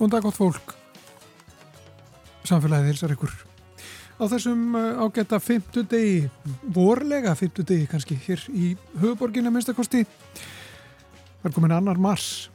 Góðan dag gott fólk. Samfélagið hilsar ykkur. Á þessum uh, ágæta fymtudegi, vorlega fymtudegi kannski, hér í höfuborginna minnstakosti. Það er komin annar mars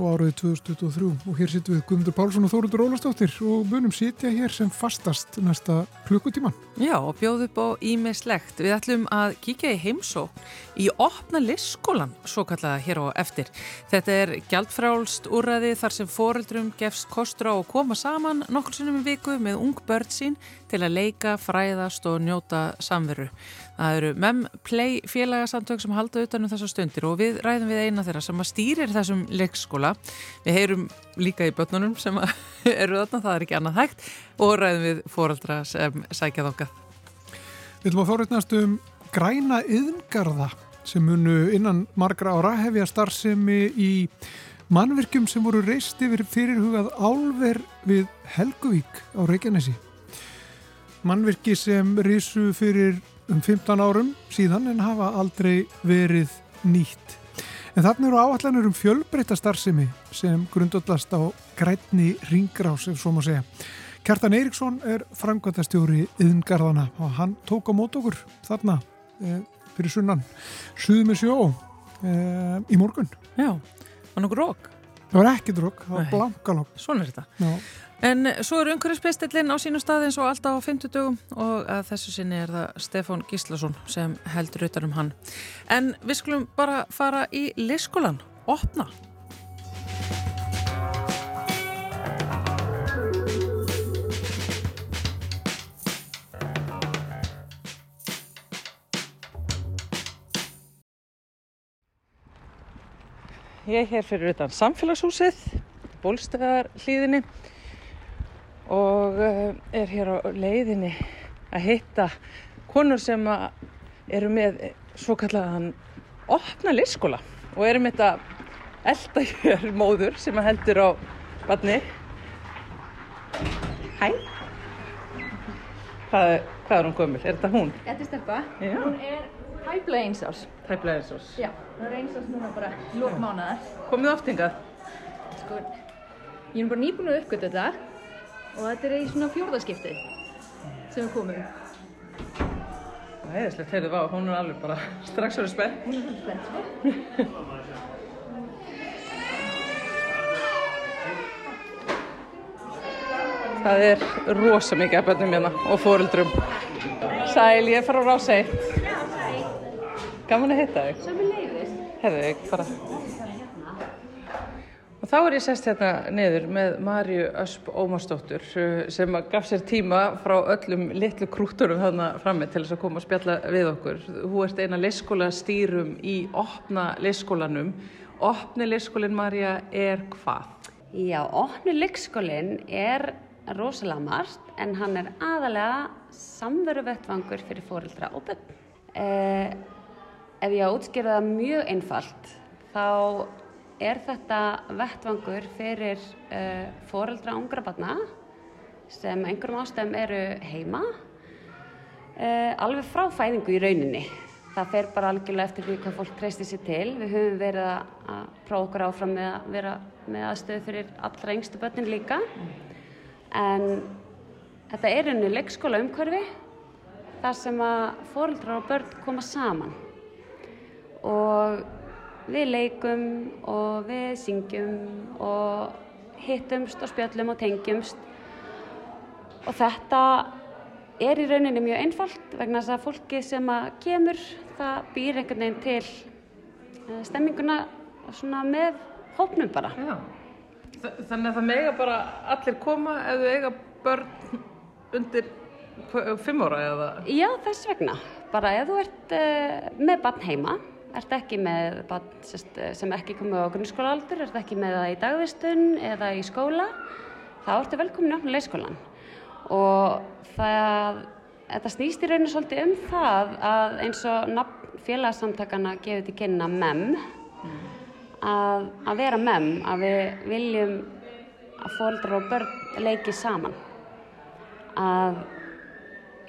og árið 2023 og hér sittum við Guðmundur Pálsson og Þóruldur Ólastóttir og munum sitja hér sem fastast næsta klukkutíman. Já, og bjóð upp á ímislegt. Við ætlum að kíkja í heimsókn í opna listskólan, svo kallaða hér á eftir. Þetta er gjaldfrálst úrræði þar sem foreldrum gefst kostur á að koma saman nokkur sinnum í viku með ung börn sín til að leika, fræðast og njóta samveru. Það eru MEM Play félagasamtök sem halda utanum þessar stundir og við ræðum við eina þeirra sem stýrir þessum leikskóla. Við heyrum líka í börnunum sem eru þarna, það er ekki annað hægt og ræðum við fóraldra sem sækjað okkar. Við ætlum að fóröldnast um græna yðngarða sem munu innan margra ára hefja starfsemi í mannverkjum sem voru reist yfir fyrirhugað álver við Helguvík á Reykjanesi. Mannverki sem risu fyrir um 15 árum síðan en hafa aldrei verið nýtt. En þarna eru áallanur um fjölbreyta starfsemi sem grundöldast á grænni ringrás, ef svo má segja. Kjartan Eiríksson er framkvæmtastjóri yðngarðana og hann tók á mót okkur þarna e, fyrir sunnan suðu með sjó e, í morgun. Já, var nokkuð rók? Það var ekki drók, það var blankalokk. Svona er þetta. Já. En svo er umhverfispestillin á sínu stað eins og alltaf á 50 dögum og að þessu sinni er það Stefán Gíslason sem heldur utanum hann. En við skulum bara fara í leyskólan, opna. Ég er hér fyrir utan samfélagshúsið, bólstöðar hlýðinni og eh, er hér á leiðinni að hitta konur sem eru með svo kallaðan opna listskóla og eru með þetta elda hér móður sem að heldur á badni. Hæ? Hvað, hvað er hún gömul? Er þetta hún? Þetta er stelpa. Já. Hún er tæplega eins árs. Tæplega eins og. Já, hún er eins árs núna bara lók mánuðar. Komið oft hingað? Sko, ég er bara nýbúin að uppgöta þetta og þetta er í svona fjórðaskipti sem við komum. Það er eðislegt, heyrðu, vá, hún er alveg bara strax orðið spenn. Hún er svolítið spennt, sko. Það er rosa mikið af bönnum hérna og fóreldrum. Sæl, ég er frá Rásei. Gaman að hitta þig. Svo með leiðist. Herðu þig, bara. Og þá er ég sest hérna niður með Marju Ösp Ómarsdóttur uh, sem gaf sér tíma frá öllum litlu krútturum þarna frammi til þess að koma að spjalla við okkur. Þú ert eina leyskóla stýrum í opna leyskólanum. Opni leyskólinn, Marja, er hvað? Já, opnu leikskólinn er rosalega margt en hann er aðalega samveru vettvangur fyrir fóreldra og bönn. Eh, ef ég á að útskýra það mjög einfalt þá er þetta vettvangur fyrir eh, fóreldra ungra barna sem einhverjum ástæðum eru heima eh, alveg frá fæðingu í rauninni. Það fer bara algjörlega eftir því hvað fólk treystir sér til. Við höfum verið að, prófa okkur áfram með að vera með aðstöðu fyrir allra yngstu börnin líka. En þetta er henni leikskóla umhverfi þar sem að fóreldrar og börn koma saman. Og við leikum og við syngjum og hittumst og spjöllum og tengjumst. Og þetta er í rauninni mjög einfalt vegna þess að fólki sem að kemur það býr einhvern veginn til eh, stemminguna svona með hópnum bara. Já. Þannig að það mega bara allir koma ef þau eiga börn undir fimm ára eða? Já, þess vegna. Bara ef þú ert uh, með barn heima, ert ekki með barn sem ekki komið á grunnskólaaldur, ert ekki með það í dagvistun eða í skóla, þá ertu velkomin á leikskólan. Og það, þetta snýst í rauninu svolítið um það að eins og félagsamtakana gefur til kynna MEM, að, að vera MEM, að við viljum að fóldrar og börn leiki saman. Að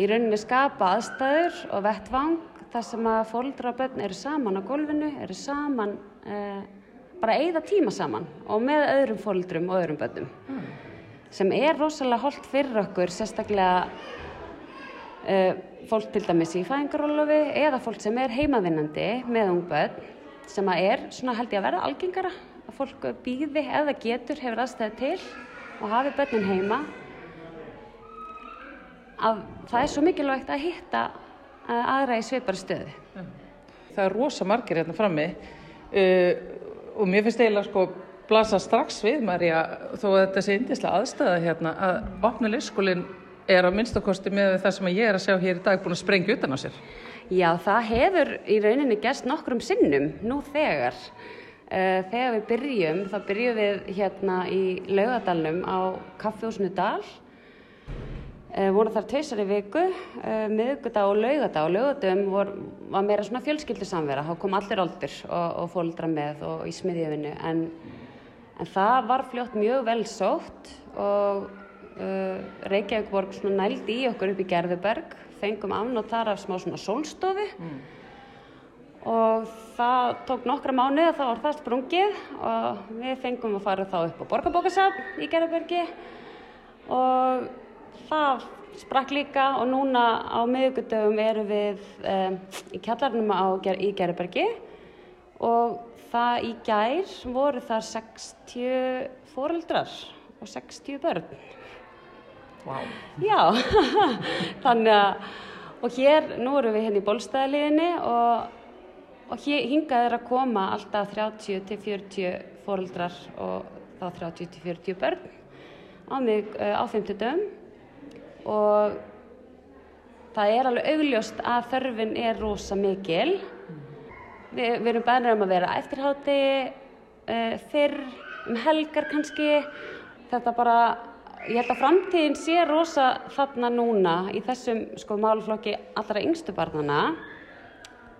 í rauninni skapa aðstæður og vettvang þar sem að fóldrar og börn eru saman á gólfinu, eru saman uh, bara eigða tíma saman og með öðrum fólkdrum og öðrum bönnum sem er rosalega holdt fyrir okkur sérstaklega uh, fólk til dæmis í fæðingarólofi eða fólk sem er heimavinnandi með ung bönn sem að er svona held ég að vera algengara að fólk býði eða getur hefur aðstæði til og hafi bönnin heima. Að það er svo mikilvægt að hitta aðra í svipari stöðu Það er rosa margir hérna frammi uh, og mér finnst eiginlega sko blasa strax við Marja þó að þetta sé indislega aðstæða hérna að opna leikskólinn er á minnstakosti með það sem ég er að sjá hér í dag búin að sprengja utan á sér. Já, það hefur í rauninni gerst nokkrum sinnum nú þegar. Uh, þegar við byrjum, þá byrjum við hérna í laugadalnum á kaffjósnu Dal. Uh, voru þar tveisar í viku, uh, miðgudag og laugadag og laugadagum vor, var meira svona fjölskyldu samvera. Þá kom allir oldur og, og fólkdra með og í smiðjöfinu en, en það var fljótt mjög vel sótt og uh, Reykjavík borg svona nældi í okkur upp í Gerðuberg. Fengum afnótt þar af smá svona sólstofi og það tók nokkra mánu þá var það sprungið og við fengum að fara þá upp á borgarbókasafn í Gerðubergi. Og það sprakk líka og núna á miðugudöfum erum við um, í kjallarnum á, í Gerðubergi og það í gær voru þar 60 foreldrar og 60 börn Wow. Já, þannig að, og hér, nú erum við hérna í bólstæðaliðinni og, og hingað er að koma alltaf 30 til 40 fóreldrar og þá 30 til 40 börn á mig á 50 dögum og það er alveg augljóst að þörfin er rosa mikil. Vi, við erum bænir um að vera eftirhátti, uh, fyrr, um helgar kannski, þetta bara ég held að framtíðin sé rosa þarna núna í þessum sko málflokki allra yngstu barnana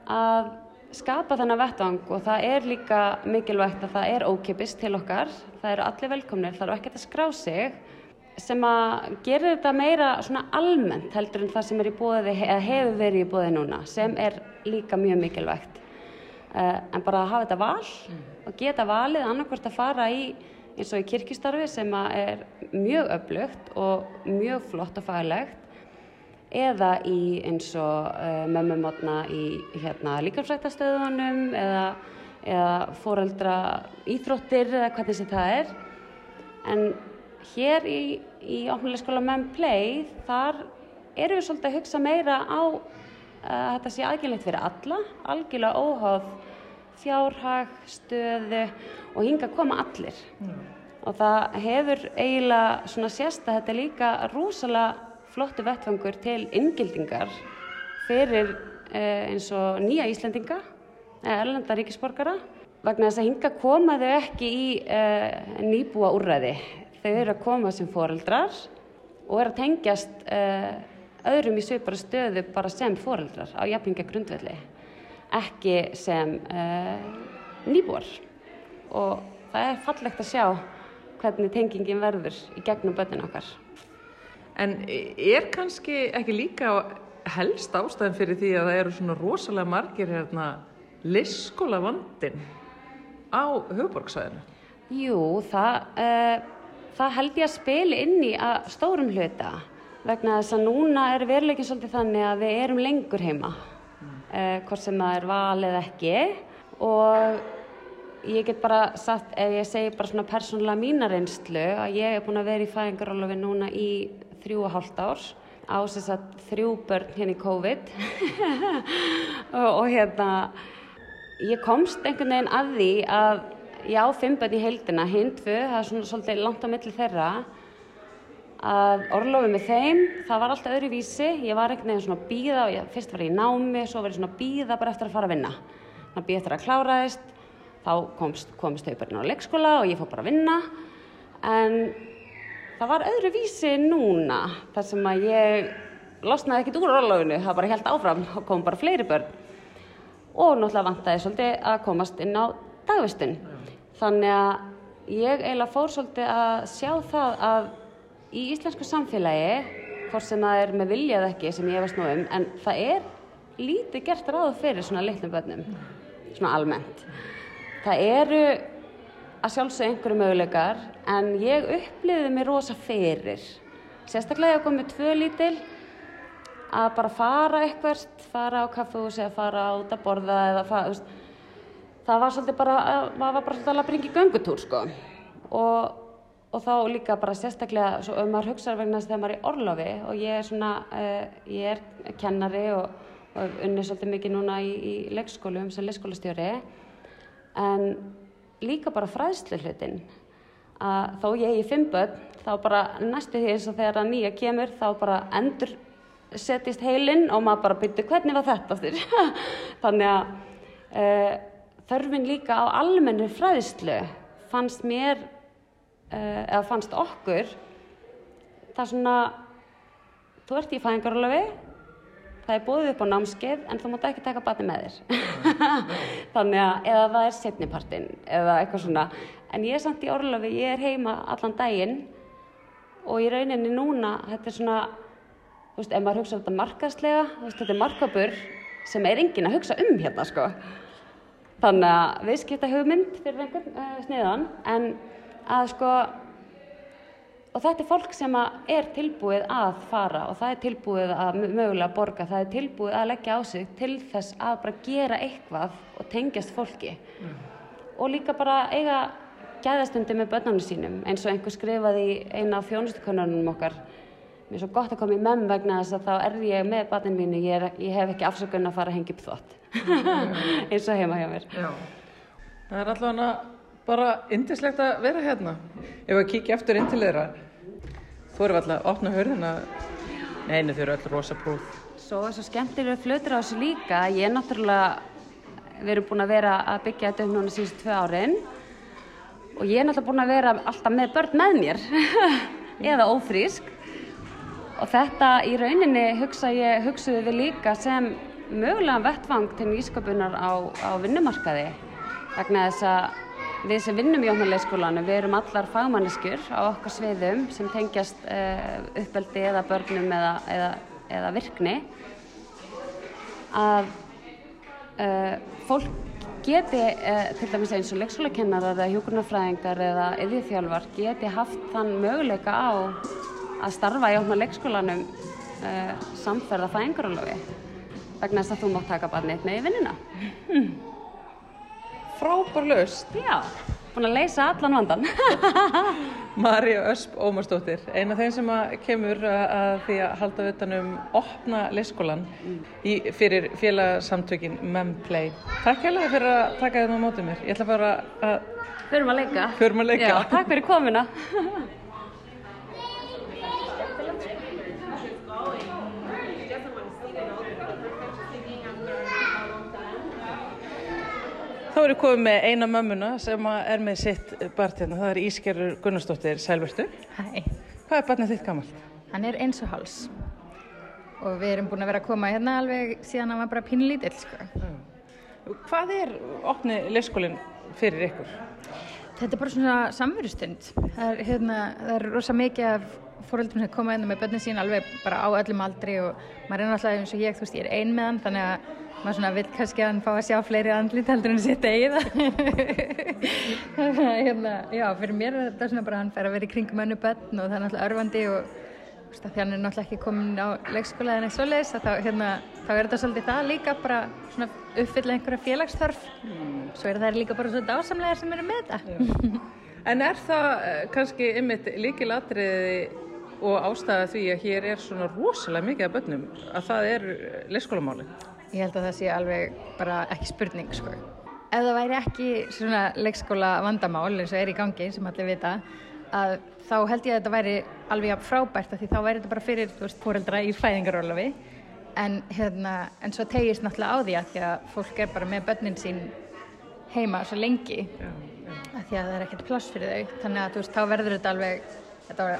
að skapa þennan vettvang. Og það er líka mikilvægt að það er ókipis til okkar, það eru allir velkomnir, það eru ekkert að skrá sig sem að gera þetta meira svona almennt heldur en það sem er í bóði eða hefur verið í bóði núna sem er líka mjög mikilvægt. Uh, en bara að hafa þetta val og geta valið annarkvort að fara í eins og í kirkistarfi sem að er mjög öflugt og mjög flott og faglegt eða í eins og uh, mömmumotna í hérna, líkamsræktastöðunum eða, eða foreldra íþróttir eða hvernig sem það er. En hér í, í opnulegskóla Menn Play þar erum við svolítið að hugsa meira á uh, að þetta sé aðgjöndlegt fyrir alla algjörlega óháð fjárhag, stöðu og hinga að koma allir. Og það hefur eiginlega svona sérst að þetta er líka rosalega flottu vettfangur til inngildingar fyrir eh, eins og nýja Íslendinga eða erlenda ríkisborgara vegna þess að hinga koma þau ekki í eh, nýbúa úrræði þau eru að koma sem foreldrar og eru að tengjast eh, öðrum í svipara stöðu bara sem foreldrar á jafninga grundvelli ekki sem uh, nýbúar og það er fallegt að sjá hvernig tengingin verður í gegnum börnin okkar. En er kannski ekki líka helst ástæðan fyrir því að það eru svona rosalega margir hérna listskóla vandin á höfuborgsvæðinu? Jú, það, uh, það held ég að spili inn í að stórum hluta vegna þess að núna er veruleikin svolítið þannig að við erum lengur heima uh, hvort sem það er val eða ekki. Og ég get bara sagt, ef ég segi bara svona persónulega mína reynslu að ég er búin að vera í fæðingarólofi núna í þrjú og hálft ár á þess að þrjú börn hérna í COVID. Og, og hérna ég komst einhvern veginn að því að ég á fimm börn í heildina, hinn tvö, það er svona svolítið langt á milli þeirra. Að orlofi með þeim, það var alltaf öðruvísi, ég var einhvern veginn svona að býða og ég, fyrst var ég í námi, svo var ég svona að býða bara eftir að fara að vinna. Þannig að býða eftir að kláraðist, þá komst, komist þau bara inn á leikskóla og ég fór bara að vinna, en það var öðruvísi núna, þar sem að ég losnaði ekkert úr orlofinu, það bara held áfram og kom bara fleiri börn. Og náttúrulega vantaði svolítið að komast inn á dagvistun. Þannig að ég eiginlega fór svolítið að sjá það að í íslensku samfélagi, hvort sem það er með vilja eða ekki sem ég veist nú um, en það er lítið gert ráð fyrir svona litlum börnum, svona almennt. Það eru að sjálfsög einhverju möguleikar en ég upplýði mig rosa fyrir. Sérstaklega ég kom með tvö lítil að bara fara eitthvað, fara á kaffehús eða fara út að borða eða fara, veist, það var svolítið bara, maður var bara svolítið að bringa í göngutúr sko. Og, og þá líka bara sérstaklega, svo um maður hugsaður vegna þess þegar maður er í orlofi og ég er svona, uh, ég er kennari og, og unni svolítið mikið núna í, í leikskólum sem leikskólastjóri en líka bara fræðslu hlutin að þó ég er í fimm börn þá bara næstu því eins og þegar að nýja kemur þá bara endur setist heilinn og maður bara byrju hvernig var þetta? Þannig að uh, þörfin líka á almennu fræðslu fannst mér uh, eða fannst okkur það svona þú ert í fæðingarlöfi það er búið upp á námskeið en þú mátt ekki taka batni með þér þannig að eða það er setnipartin eða eitthvað svona en ég er samt í orlofi, ég er heima allan daginn og í rauninni núna þetta er svona þú veist, ef maður hugsa um þetta markastlega, veist, þetta er markabur sem er engin að hugsa um hérna, sko. Þannig að við skipta hugmynd fyrir einhvern uh, sniðan, en að sko, og þetta er fólk sem er tilbúið að fara og það er tilbúið að mögulega borga, það er tilbúið að leggja á sig til þess að bara gera eitthvað og tengjast fólki. Mm. Og líka bara eiga gæðastundi með börnarnu sínum, eins og einhver skrifaði eina af þjónustukönnunum okkar, mér er svo gott að koma í menn vegna þess að þá er ég með batinn mínu, ég, er, ég hef ekki afsökun að fara að hengja upp þótt eins og heima hjá mér. Já. Það er allavega bara indislegt að vera hérna. Ef við kíkja eftir inn til þeirra þú eru alltaf að opna hörðina neina þau eru alltaf rosa prúð Svo er svo skemmtilega flötur á þessu líka. Ég er náttúrulega við erum búin að vera að byggja þetta um núna síðust tvö árin. Og ég er náttúrulega búin að vera alltaf með börn með mér. Eða ófrísk Og þetta í rauninni hugsa ég, hugsuðu við líka sem mögulega vettvang til nýsköpunar á, á vinnumarkaði. Vegna þess að við sem vinnum í óknarleikskólanu, við erum allar fagmanniskur á okkar sviðum sem tengjast uh, uppeldi eða börnum eða, eða, eða virkni. Að uh, fólk geti, uh, til dæmis eins og leikskólakennarar eða hjókunarfræðingar eða yðvíþjálfar, geti haft þann möguleika á að starfa í ofna leikskólanum uh, samferða fæðingarólofi vegna þess að þú mátt taka barnið með í vinnina. Hmm. Frábær löst. Já, búin að leysa allan vandan. Marja Ösp Ómarsdóttir, eina af þeim sem kemur að því að halda utanum opna leikskólan í, fyrir félagsamtökin Memplay. Takk hérlega fyrir að taka þetta á mótið mér. Ég ætla bara að... Förum að leika. Förum að leika. Já, takk fyrir komina. Þá erum við komið með eina mömmuna sem er með sitt barn hérna. Það er Ískerur Gunnarsdóttir Sælverstu. Hæ. Hvað er barnið þitt gammalt? Hann er eins og háls. Og við erum búin að vera að koma hérna alveg síðan hann var bara pínlítill, sko. Já. Hvað er opni leyskólinn fyrir ykkur? Þetta er bara svona samverustund. Það er, hérna, það er rosa mikið af fóröldum sem koma hérna með börnin sín alveg bara á öllum aldri og maður er náttúrulega eins og ég, þú veist, ég er ein með hann, þannig að maður svona vil kannski að hann fá að sjá fleiri andlit heldur en sitt eigið hérna, já, fyrir mér er þetta svona bara hann fær að vera í kringum önnu börn og það er náttúrulega örfandi og því hann er náttúrulega ekki komin á leikskóla eða neitt svoleiðis þá, hérna, þá er þetta svolítið það líka bara svona uppfylla einhverja félagsþörf mm. svo er það líka bara svona dásamlegar sem eru með þetta En er það eh, kannski ymmit líkilatriði og ástæða því að hér er svona rosalega mikið af börnum að það er leikskólamáli? Ég held að það sé alveg bara ekki spurning sko. Ef það væri ekki svona leikskóla vandamál eins og er í gangi sem allir vita að þá held ég að þetta væri alveg frábært því þá væri þetta bara fyrir veist, fóreldra í fæðingarólafi en, hérna, en svo tegist náttúrulega á því að því að fólk er bara með börnin sín heima svo lengi já, já. að því að það er ekkert pláss fyrir þau þannig að veist, þá verður þetta alveg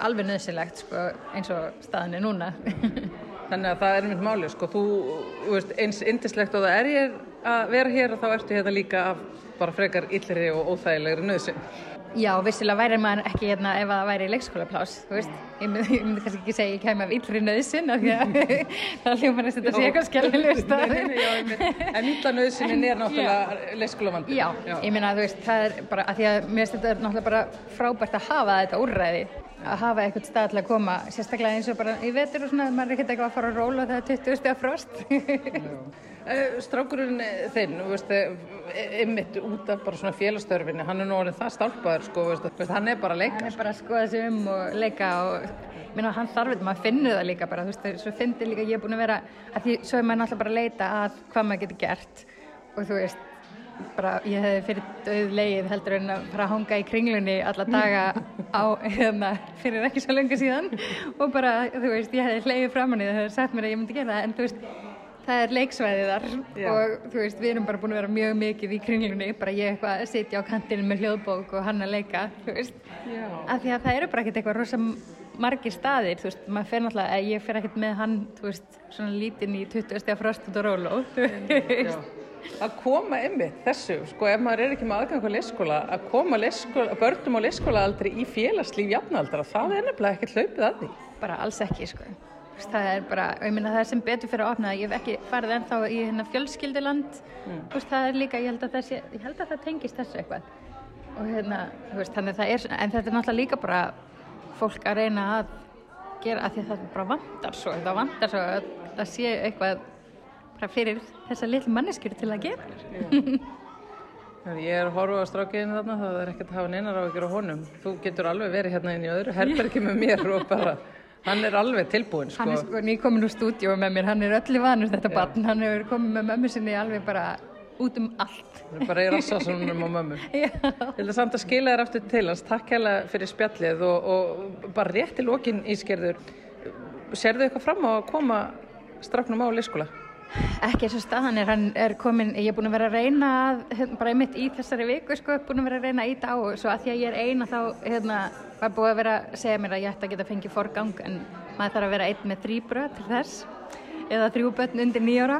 alveg nöðsilegt sko, eins og staðinni núna Þannig að það er mynd máli, sko, þú veist, eins indislegt og það er ég að vera hér og þá ertu hérna líka af bara frekar yllri og óþægilegri nöðsinn. Já, vissilega væri maður ekki hérna ef það væri leikskólaplás, þú veist. Ég myndi, ég myndi kannski ekki segja ég kemur af illri nöðsinn af því að það hljómar að þetta sé eitthvað skellilegu staði. En illa nöðsinin er náttúrulega leikskólavandi. Já, ég minna að þú veist, það er bara að því að mér finnst þetta náttúrulega bara frábært að hafa þetta úrræði að hafa eitthvað stað til að koma sérstaklega eins og bara í vetur og svona maður er ekkert eitthvað að fara að róla þegar 20 steg frost Eh, Strákurinn þinn, ymmit út af bara svona félagstörfinni, hann er nú orðin það stálpaður, sko, veist, hann er bara að leika. Hann er bara að skoða sig um og leika og minna, hann þarf þetta, maður finnur það líka bara, þú veist, svo finnir líka ég er búin að vera, að því svo er maður náttúrulega bara að leita að hvað maður getur gert og þú veist, bara ég hefði fyrir döð leið heldur en að fara að hanga í kringlunni alla daga á, hérna, fyrir ekki svo lengur síðan. Og bara, þú veist, ég hefði hleyið fram hann í það, hefði sagt mér að ég myndi gera það, en þú veist, það er leiksvæðið þar. Já. og þú veist, við erum bara búin að vera mjög mikið í kringlunni, bara ég eitthvað að sitja á kantinu með hljóðbók og hann að leika þú veist, Já. af því að það eru bara ekkert eitthvað rosa margir staðir þú veist, maður fer náttúrulega, eh, ég fer ekkert með hann þú veist, svona lítinn í 20 steg frost á róló, þú veist að koma ymmið þessu, sko, ef maður er ekki með aðgang á leyskóla, að koma leyskóla, börnum á leyskóla aldrei í félagslíf jafnaldra, það er nefnilega ekkert hlaupið að því. Bara alls ekki, sko það er bara, ég minna það er sem betur fyrir að opna ég hef ekki farið ennþá í hérna fjölskyldiland mm. veist, það er líka, ég held að það, sé, held að það tengist þessu eitthvað og hérna, veist, þannig það er en þetta er náttúrulega líka bara fólk að reyna að gera að því að það bara vandar svo, það vandar svo að það sé eitthvað bara fyrir þessa litlu manneskjur til að gera Ég er að horfa á strákiðinu þarna, það er ekkert að hafa neinar á ykkur á honum. Þú getur alveg verið hérna inn í öðru herbergi með mér og bara Hann er alveg tilbúin sko. Hann er sko nýkomin úr stúdíu með mér, hann er öllu vanur þetta barn, hann hefur komið með mömmu sinni alveg bara út um allt. Hann er bara í rassasunum á mömmu. Ég vil samt að skila þér aftur til hans, takk hella fyrir spjallið og, og bara rétt til okkin ískerður. Serðu eitthvað fram á að koma strafnum á leyskóla? Ekki eins og staðan er, er komin, ég er búin að vera að reyna að, hérna, bara einmitt í þessari viku sko, búin að vera að reyna íta á og svo að því að ég er eina þá, hérna, var búin að vera að segja mér að ég ætti að geta fengið forgang en maður þarf að vera einn með þrýbröð til þess eða þrjú börn undir nýjóra,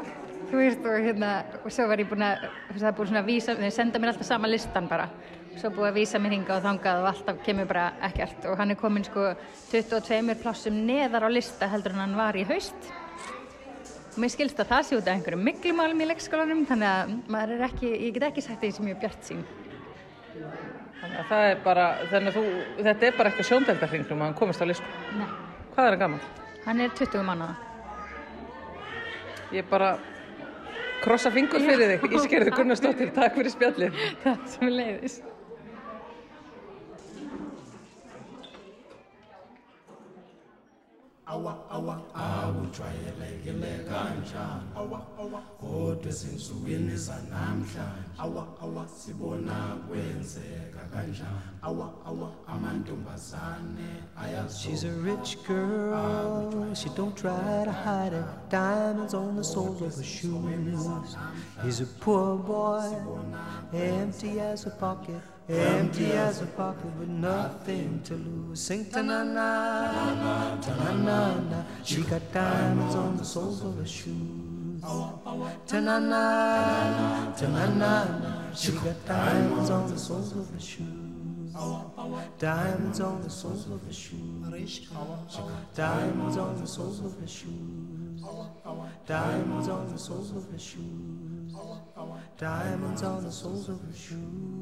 þú veist, og hérna, og svo var ég búin að, það er búin svona að vísa, þeir senda mér alltaf sama listan bara, svo búin að vísa mér hinga og þangað og alltaf kemur bara ekkert og hann er komin sko 22 plássum neðar á lista heldur en hann var í haust Mér skilst að það sé út af einhverjum miklumálum í leikskólanum þannig að maður er ekki, ég get ekki sagt því sem ég er bjart sín. Þannig að það er bara, þannig að þú, þetta er bara eitthvað sjóndeldarhringum að hann komist á leikskóla. Nei. Hvað er hann gaman? Hann er 20 mannaða. Ég bara krossa fingur fyrir þig, Ískerður Gunnarsdóttir, takk fyrir spjallið. Takk sem leiðis. Awa awa. Awujwayelekile kanjani? Awa awa. Kodwa ezinsukwini zanamhlanje awa awa. sibona kwenzeka kanjani? Awa awa. Amantombazane She's a rich girl, she don't try to hide it Diamonds on the soles of her shoes. He's a poor boy, empty as a pocket Empty as a pocket with nothing to lose. Sing ta-na-na, ta-na-na-na. She got diamonds on the soles of her shoes. Ta-na-na, ta-na-na-na. She got diamonds on the soles of her shoes. Diamonds on the soles of her shoes. Diamonds on the soles of her shoes. Diamonds on the soles of her shoes. Diamonds on the soles of her shoes.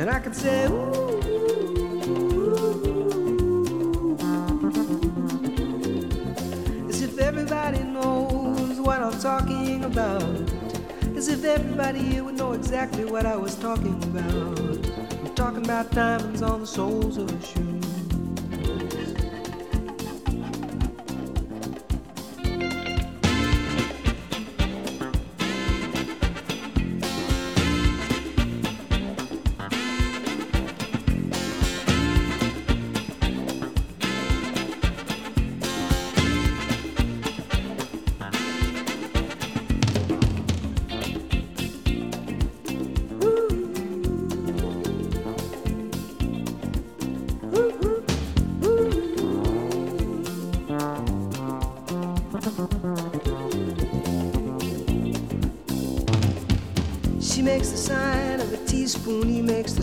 and I could say, ooh, ooh, ooh, as if everybody knows what I'm talking about, as if everybody here would know exactly what I was talking about. I'm talking about diamonds on the soles of a shoes.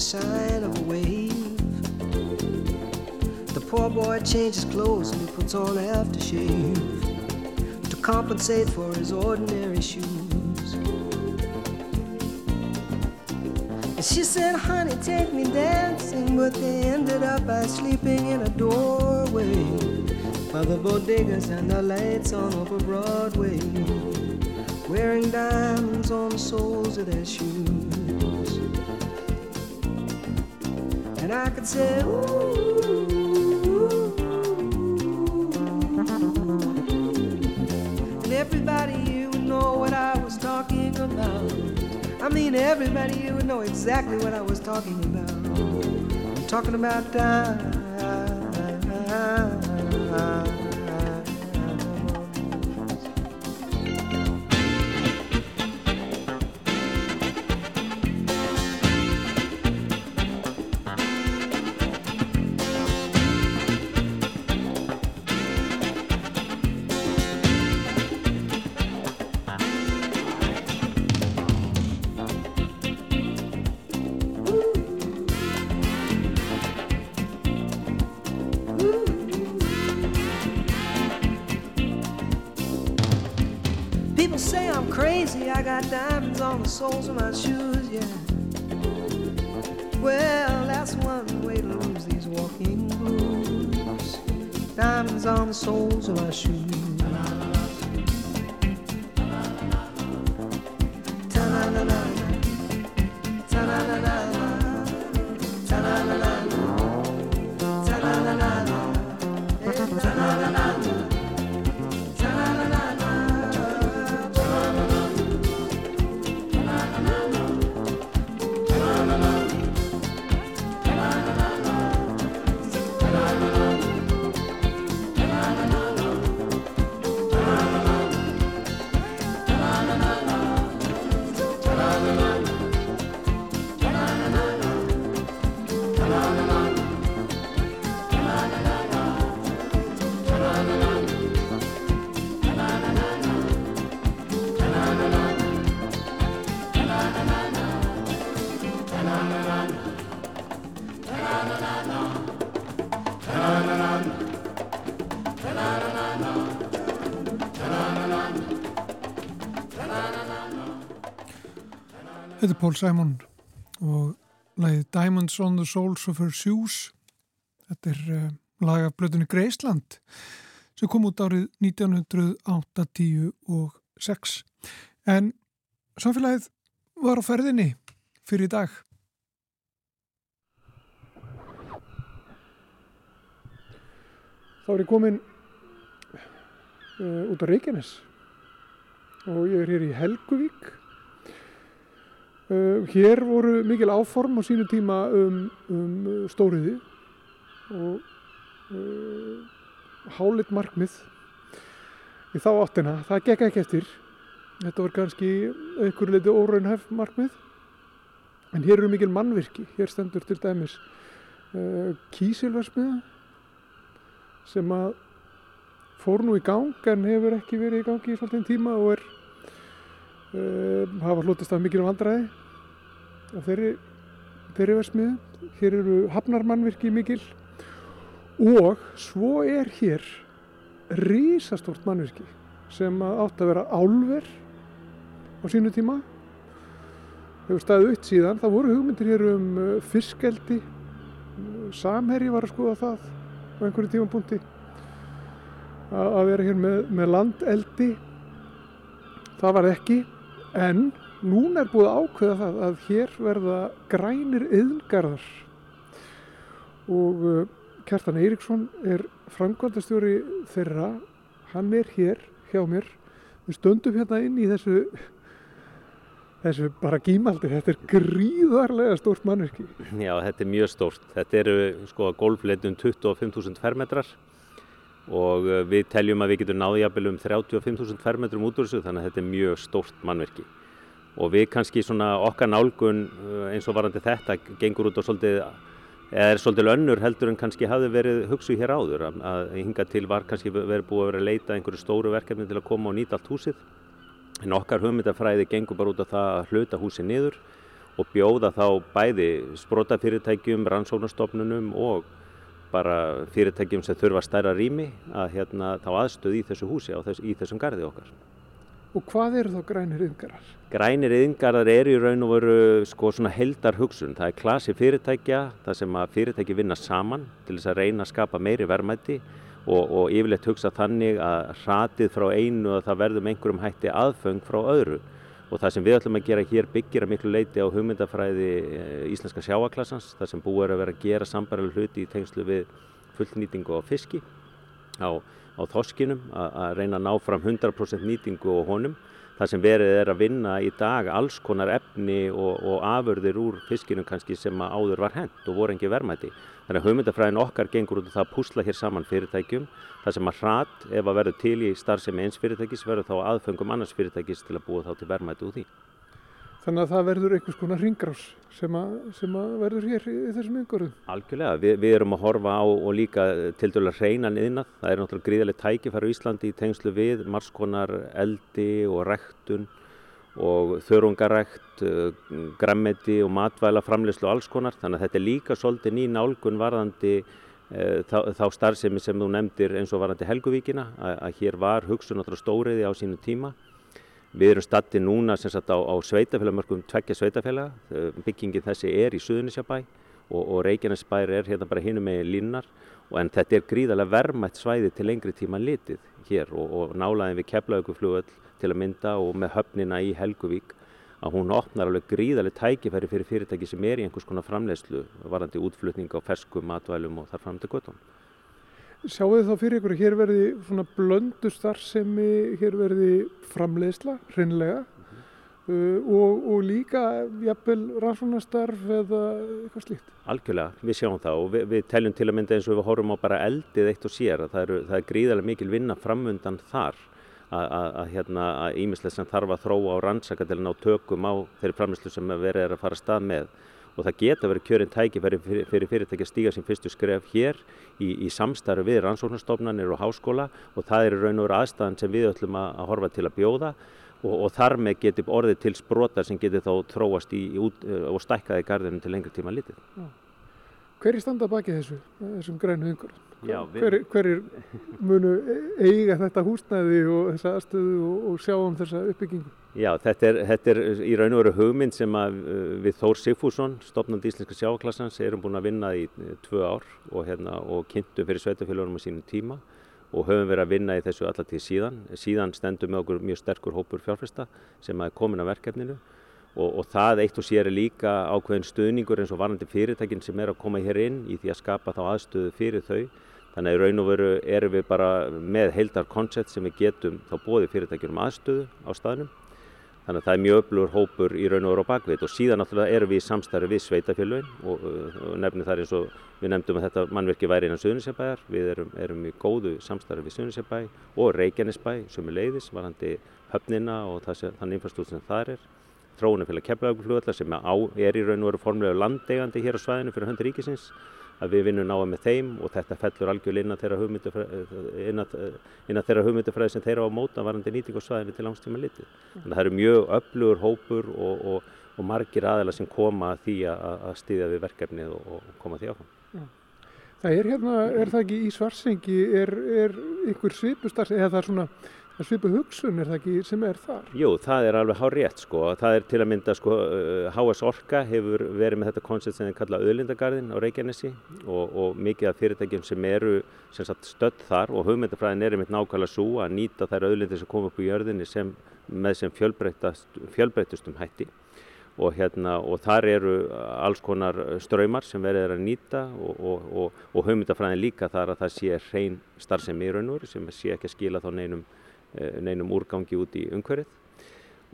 Sign of a wave. The poor boy changes clothes and he puts on aftershave to compensate for his ordinary shoes. And she said, honey, take me dancing, but they ended up by sleeping in a doorway by the bodegas and the lights on over Broadway wearing diamonds on the soles of their shoes. And everybody here would know what I was talking about. I mean, everybody would know exactly what I was talking about. I'm talking about diamonds. Soles of my shoes, yeah. Well, that's one way to lose these walking blues. Diamonds on the soles of my shoes. Þetta er Paul Simon og lagið Diamonds on the Soles of Her Shoes. Þetta er uh, lag af blöðunni Greisland sem kom út árið 1986. En samfélagið var á ferðinni fyrir í dag. Þá er ég komin uh, út á Reykjanes og ég er hér í Helguvík hér voru mikil áform á sínu tíma um, um stóriði og uh, hálit markmið í þá áttina. Það gekk ekki eftir. Þetta var kannski einhverju leiti óraunhæf markmið. En hér eru mikil mannvirki. Hér stendur til dæmis uh, kísilvarsmiða sem að fór nú í gang en hefur ekki verið í gangi í svolítinn tíma og er Uh, hafa hlutist af mikil vandræði á þeirri, þeirri versmiðu. Hér eru hafnarmannvirki mikil og svo er hér risastort mannvirki sem átt að vera álver á sínu tíma. Hefur staðið upp síðan. Það voru hugmyndir hér um fiskeldi. Samherji var að skoða það á einhverju tímapunkti. að vera hér með, með landeldi. Það var ekki, en núna er búið ákveða það að hér verða grænir yðngarðar og uh, Kjartan Eiríksson er framkvæmdastjóri þeirra, hann er hér hjá mér. Við stöndum hérna inn í þessu, þessu bara gímaldi, þetta er gríðarlega stórt mannverki. Já, þetta er mjög stórt. Þetta eru sko golfleitun 25.000 fermetrar og uh, við teljum að við getum náði jafnvel um 35.000 fermetrum út úr þessu þannig að þetta er mjög stórt mannverki. Og við kannski svona okkar nálgun uh, eins og varandi þetta gengur út á svolítið eða er svolítið önnur heldur en kannski hafi verið hugsuð hér áður að, hinga til var kannski verið búið að vera að leita einhverju stóru verkefni til að koma og nýta allt húsið en okkar hugmyndafræði gengur bara út á það að hluta húsið niður og bjóða þá bæði sprótafyrirtækjum, rannsóknarstofnunum og bara fyrirtækjum sem þurfa stærra rými að hérna þá aðstöð í þessu húsi þess, í þessum gardi okkar. Og hvað eru þá grænir yðngarðar? Grænir yðingarðar eru í raun og veru sko svona heldar hugsun. Það er klasi fyrirtækja, það sem að fyrirtæki vinna saman til þess að reyna að skapa meiri verðmæti og, og yfirleitt hugsa þannig að hratið frá einu og það verður með einhverjum hætti aðföng frá öðru. Og það sem við ætlum að gera hér byggir að miklu leiti á hugmyndafræði eh, íslenska sjáaklassans, það sem búið er að vera að gera sambarileg hluti í tengslu við fullnýtingu á fiski á, á þoskinum að, reyna að ná fram 100% nýtingu á honum. Það sem verið er að vinna í dag alls konar efni og, og afurðir úr fiskinum kannski sem áður var hent og voru engi verðmæti. Þannig að hugmyndafræðin okkar gengur út og það að púsla hér saman fyrirtækjum. Það sem að hrat ef að verður til í starfsemi eins fyrirtækis verður þá aðfengum annars fyrirtækis til að búa þá til verðmæti úr því. Þannig að það verður einhvers konar ringrás sem, að, sem að verður hér í þessum yngurðum. Algjörlega, Vi, við erum að horfa á og líka til dæla hreinan yðnað. Það er náttúrulega gríðarlega tækifæri á Íslandi í tengslu við margskonar eldi og rektun og þörungarækt, grammeti og matvæla framleyslu og alls konar. Þannig að þetta er líka svolítið ný nálgun varðandi e, þá, þá starfsemi sem þú nefndir eins og varðandi Helguvíkina að, hér var hugsun náttúrulega stóriði á sínu tíma. Við erum statti núna sem sagt á, á sveitafélagamörkum tveggja sveitafélaga. Byggingin þessi er í Suðunisjabæ og, og Reykjanesbær er hérna bara hinum með línar en þetta er gríðarlega vermætt svæði til lengri tíma litið hér og, og nálaðin við keflauguflugöll til að mynda og með höfnina í Helguvík að hún opnar alveg gríðarlega tækifæri fyrir fyrirtæki sem er í einhvers konar framleiðslu varandi útflutning á ferskum matvælum og þar fram til göttum. Sjáu þið þá fyrir ykkur að hér verði svona blöndu starfsemi, hér verði framleiðsla, hreinlega uh, og, og líka jafnvel rannsóknastarf eða eitthvað slíkt? Algjörlega, við sjáum það og við, við teljum til að mynda eins og við horfum á bara eldið eitt og sér að það, eru, það er gríðarlega mikil vinna framundan þar að hérna að ímislega sem þarf að þróa og rannsaka til að ná tökum á þeirri framleyslu sem verið er að fara stað með. Og það geta verið kjörinn tækifæri fyrir, fyrir fyrirtæki að stíga sem fyrstu skref hér í, í samstarfi við rannsóknarstofnanir og háskóla. Og það er raun og veru aðstæðan sem við ætlum að, að horfa til að bjóða. Og, og þar með getur orðið til sprotar sem getur þá þróast í, í út, og stækkaði gardinu til lengri tíma litið. Já. Hver er standa baki þessu, þessum grænu yngurðum? Hver, hver er munu eiga þetta húsnæði og þessa aðstöðu og, og sjá um þessa uppbyggingu? Já, þetta er, þetta er í raun og veru hugmynd sem að við Þór Sigfússon, stopnandi íslenska sjáklassans, erum búin að vinna í tvö ár og, hérna, og kynntum fyrir sveitafélagunum á sínum tíma og höfum verið að vinna í þessu allatíð síðan. Síðan stendum með okkur mjög sterkur hópur fjárfesta sem er komin að verkefninu og, og það eitt og sér er líka ákveðin stuðningur eins og varandi fyrirtækin sem er að koma hér inn í því að skapa þá aðstöðu fyrir þau. Þannig að í raun og veru erum við bara með heildar koncept sem við getum þá bóði fyrirtækjum aðstöðu á staðnum. Þannig að það er mjög öflugur hópur í raun og veru á bakvið og síðan náttúrulega erum við í samstarfi við sveitafélögin og, og nefnum þar eins og við nefndum að þetta mannverki væri innan Suðunisjabæjar. Við erum, erum í góðu samstarfi við Suðunisjabæ og Reykjanesbæ sem er leiðis varandi höfnina og þann infrastruktúr sem þar er þróunarfélag Keflavíkurflugvallar sem á, er í raun og veru formulega landeigandi hér á svæðinu fyrir hönd ríkisins að við vinnum náða með þeim og þetta fellur algjörlega innan þeirra hugmyndafræði, innan, innan þeirra hugmyndafræði sem þeirra á móta varandi nýting á svæðinu til langstíma litið. Þannig að það eru mjög öflugur hópur og, og, og margir aðeila sem koma að því að, að stýðja við verkefnið og, og koma því áfram. Já. Það er hérna, er það ekki í svarsengi, er, er ykkur svipustars eða það er svona svipu hugsun er það ekki sem er þar. Jú, það er alveg hár rétt sko. Það er til að mynda sko, uh, HS Orka hefur verið með þetta koncept sem þið kalla auðlindagarðin á Reykjanesi og, og mikið af fyrirtækjum sem eru sem sagt, stödd þar og hugmyndafræðin er einmitt nákvæmlega svo að nýta þær auðlindir sem koma upp í jörðinni sem, með sem fjölbreytustum hætti og, hérna, og þar eru alls konar ströymar sem verið er að nýta og, og, og, og hugmyndafræðin líka þar að það sé hrein starfsemi í raun og veru sem sé ekki að skila þá neinum, neinum úrgangi út í umhverfið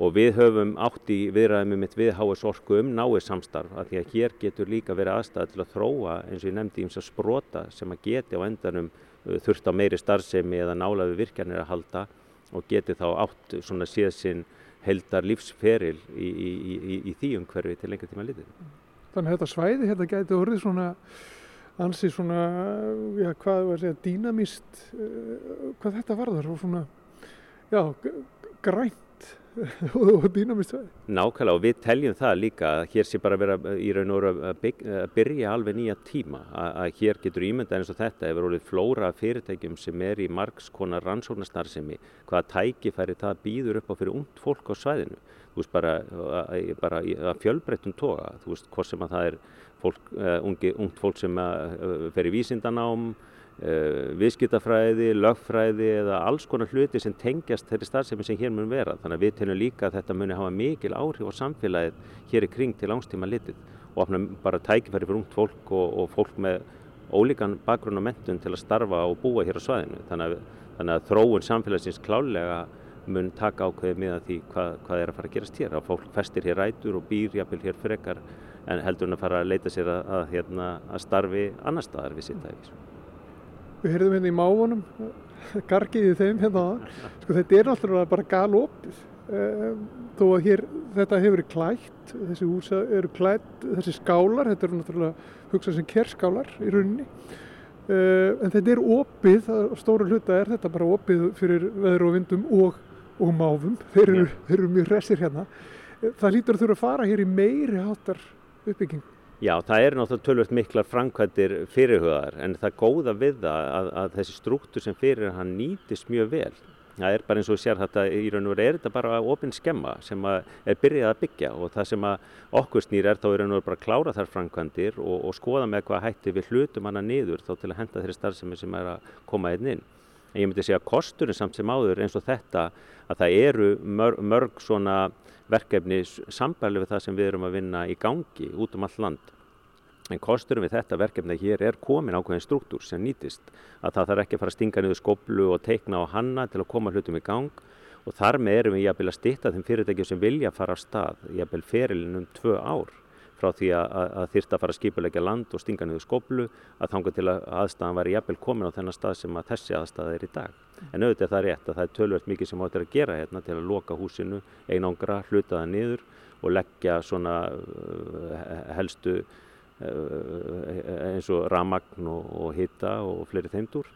og við höfum átt í viðræðum við HS Orku um náið samstarf að því að hér getur líka verið aðstæða til að þróa eins og ég nefndi íms að sprota sem að geti á endanum eh, þurft á meiri starfsemi eða nálaði virkjanir að halda og geti þá átt svona sinn heldar lífsferil í, í, í, í því umhverfi til lengri tíma litið. Þannig að þetta svæði hérna gæti orðið svona ansi svona, já hvað var að segja, dýnamist, uh, hvað þetta varðar og svona, já, grænt. Og dýnamist. Nákvæmlega og við teljum það líka að hér sé bara vera í raun og veru að, að byrja alveg nýja tíma að, að hér getur ímynda eins og þetta hefur orðið flóra fyrirtækjum sem er í margs konar rannsóknarstarfsemi hvaða tækifæri það býður upp á fyrir ungt fólk á svæðinu. Þú veist bara, bara að fjölbreyttum toga, þú veist hvort sem að það er fólk, uh, ungi, ungt fólk sem uh, fer í vísindanám viðskiptafræði, lögfræði eða alls konar hluti sem tengjast þeirri starfsemi sem hér mun vera. Þannig að við tegnum líka að þetta muni hafa mikil áhrif á samfélagið hér í kring til langstíma litið og opna bara tækifæri fyrir ungt fólk og, og fólk með ólíkan bakgrunn og mentun til að starfa og búa hér á svæðinu. Þannig að, þannig að þróun samfélagsins klálega mun taka ákveðið með því hvað, hvað er að fara að gerast hér. Að fólk festir hér rætur og býr jafnvel hér frekar en heldur hann að fara að leita sér að, að, hérna, að starfi annar staðar við sitt æfis. Við heyrðum hérna í máfunum, gargiði þeim hérna. Sko þetta er náttúrulega bara galopið. Um, þó að hér, þetta hefur verið klætt, þessi hús eru klætt, þessi skálar, þetta eru náttúrulega hugsað sem kerskálar í rauninni. Uh, en þetta er opið, stóru hluta er þetta bara opið fyrir veður og vindum og, og máfum. Þeir eru, þeir eru mjög resir hérna. Það lítur að þurfa að fara hér í meiri hátar uppbygging. Já, það er náttúrulega tölvöld miklar framkvæmdir fyrirhugaðar en það góða við það að, að þessi struktúr sem fyrir hann nýtist mjög vel. Það er bara eins og sér þetta í raun og veru er þetta bara ofinn skemma sem er byrjað að byggja og það sem okkur snýr er þá í raun og veru bara að klára þar framkvæmdir og, og skoða með hvað hætti við hlutum hana niður þá til að henda þeirri starfsemi sem er að koma einn inn. En ég myndi segja að kosturinn samt sem áður eins og þetta að það eru mörg, mörg svona verkefni sambærlega við það sem við erum að vinna í gangi út um all land. En kosturum við þetta verkefni hér er komin ákveðin struktúr sem nýtist að það þarf ekki að fara að stinga niður skoblu og teikna á hanna til að koma hlutum í gang og þar með erum við jafnvel að stitta þeim fyrirtækjum sem vilja fara á stað jafnvel ferilinn um tvö ár frá því að, að þyrta að fara að skipulegja land og stinga niður skoblu að þanga til að aðstæðan væri jafnvel komin á þennan stað sem að þessi aðstæða er í dag. En auðvitað það er rétt að það er tölvöld mikið sem áttur að gera hérna til að loka húsinu, einangra, hluta það niður og leggja svona helstu eins og ramagn og, og hitta og fleiri þeimdur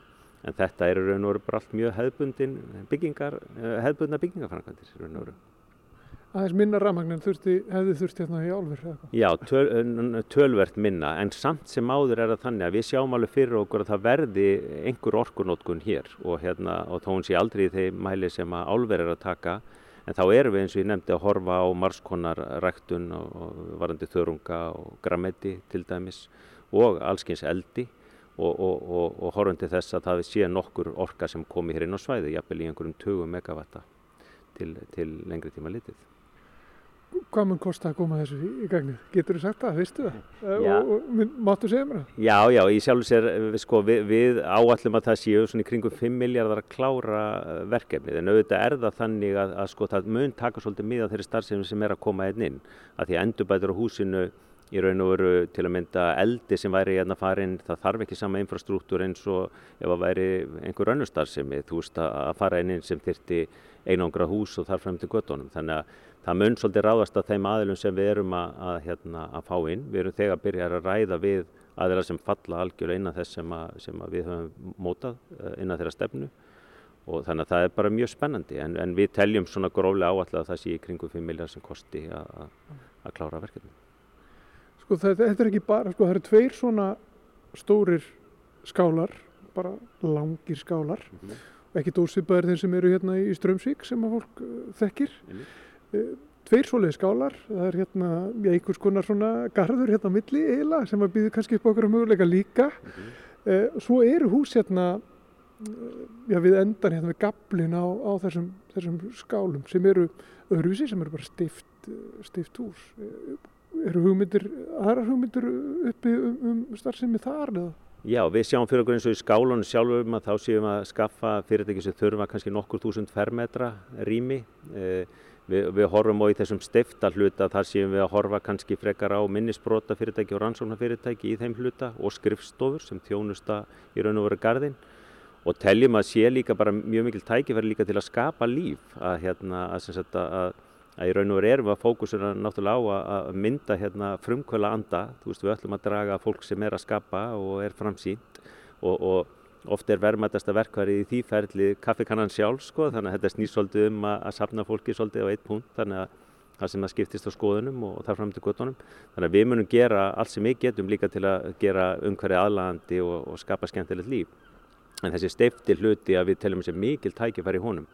en þetta er raun og veru bara allt mjög hefðbundin byggingar, hefðbundna byggingafrænkvæmdir raun og veru. Aðeins minna ramagnin þurfti, hefði þurfti hérna í álver eða eitthvað? Já, töl, tölvert minna en samt sem áður er það þannig að við sjáum alveg fyrir okkur að það verði einhver orkunótkun hér og, hérna, og þá hún sé aldrei í þeim mæli sem að álver er að taka En þá erum við eins og ég nefndi að horfa á margskonar ræktun og varandi þörunga og grammeti til dæmis og allskins eldi og, og, og, og til þess að það sé nokkur orka sem komi hér inn á svæði, jafnvel í einhverjum 20 megavatta til, til lengri tíma litið. Hvað mun kosta að koma þessu í, gagnið? Getur þú sagt það, veistu það? Já. Og, og máttu segja mér það? Já, já, ég sjálf sér, sko, við, við áallum að það séu svona í kringum 5 miljardar að klára verkefnið, en auðvitað er það þannig að, að sko, það mun taka svolítið miða þeirri starfsefni sem er að koma einn inn, að því að endurbætur á húsinu í raun og veru til að mynda eldi sem væri hérna farin, það þarf ekki sama infrastruktúr eins og ef það væri einhver önnur starfsemi, þú veist að fara inn sem þyrti einangra hús og þar frem til göttunum, þannig að það mun svolítið ráðast að þeim aðilum sem við erum að, að, hérna, að fá inn. Við erum þegar að byrja að ræða við aðila sem falla algjörlega innan þess sem, að, sem við höfum mótað eh, innan þeirra stefnu og þannig að það er bara mjög spennandi en, en við teljum svona gróflega áallega að það sé í kringum 5 miljard sem kosti að klára verkefni. Sko þetta er ekki bara, sko það eru tveir svona stórir skálar, bara langir skálar mm -hmm. ekkit ósvipaðir þeir sem eru hérna í Strömsvík sem að fólk uh, þekkir. Uh, Tveir svoleiði skálar, það er hérna já, einhvers konar svona garður hérna á milli eiginlega sem að býður kannski upp okkur möguleika líka. Uh, Svo eru hús hérna uh, já, við endan hérna við gablin á, á þessum, þessum skálum sem eru öðruvísi sem eru bara stift, stift hús. Uh, Eru hugmyndir, aðrar hugmyndir uppi um, um starfsemi þar eða? Já, við sjáum fyrir okkur eins og í skálunum sjálfum að þá séum að skaffa fyrirtæki sem þurfa kannski nokkur þúsund fermetra rými. Eh, Við, við horfum á í þessum stifta hluta, þar séum við að horfa kannski frekar á minnisbrota fyrirtæki og rannsóknarfyrirtæki í þeim hluta og skrifstofur sem þjónusta í raun og veru garðin og teljum að sé líka bara mjög mikil tækifæri líka til að skapa líf að, hérna, að, sagt, að, að í raun og veru erum við að fókusuna náttúrulega á að mynda hérna, frumkvöla anda, þú veist við ætlum að draga fólk sem er að skapa og er framsýnt og, og oft er verðmættasta verkvarið í því ferli kaffikannan sjálf sko, þannig að þetta snýst svolítið um að, að safna fólki svolítið á eitt punkt, þannig að það sem það skiptist á skoðunum og þar fram til göttunum. Þannig að við munum gera allt sem við getum líka til að gera umhverfið aðlagandi og, og skapa skemmtilegt líf. En þessi steifti hluti að við teljum þessi mikil tækifæri í honum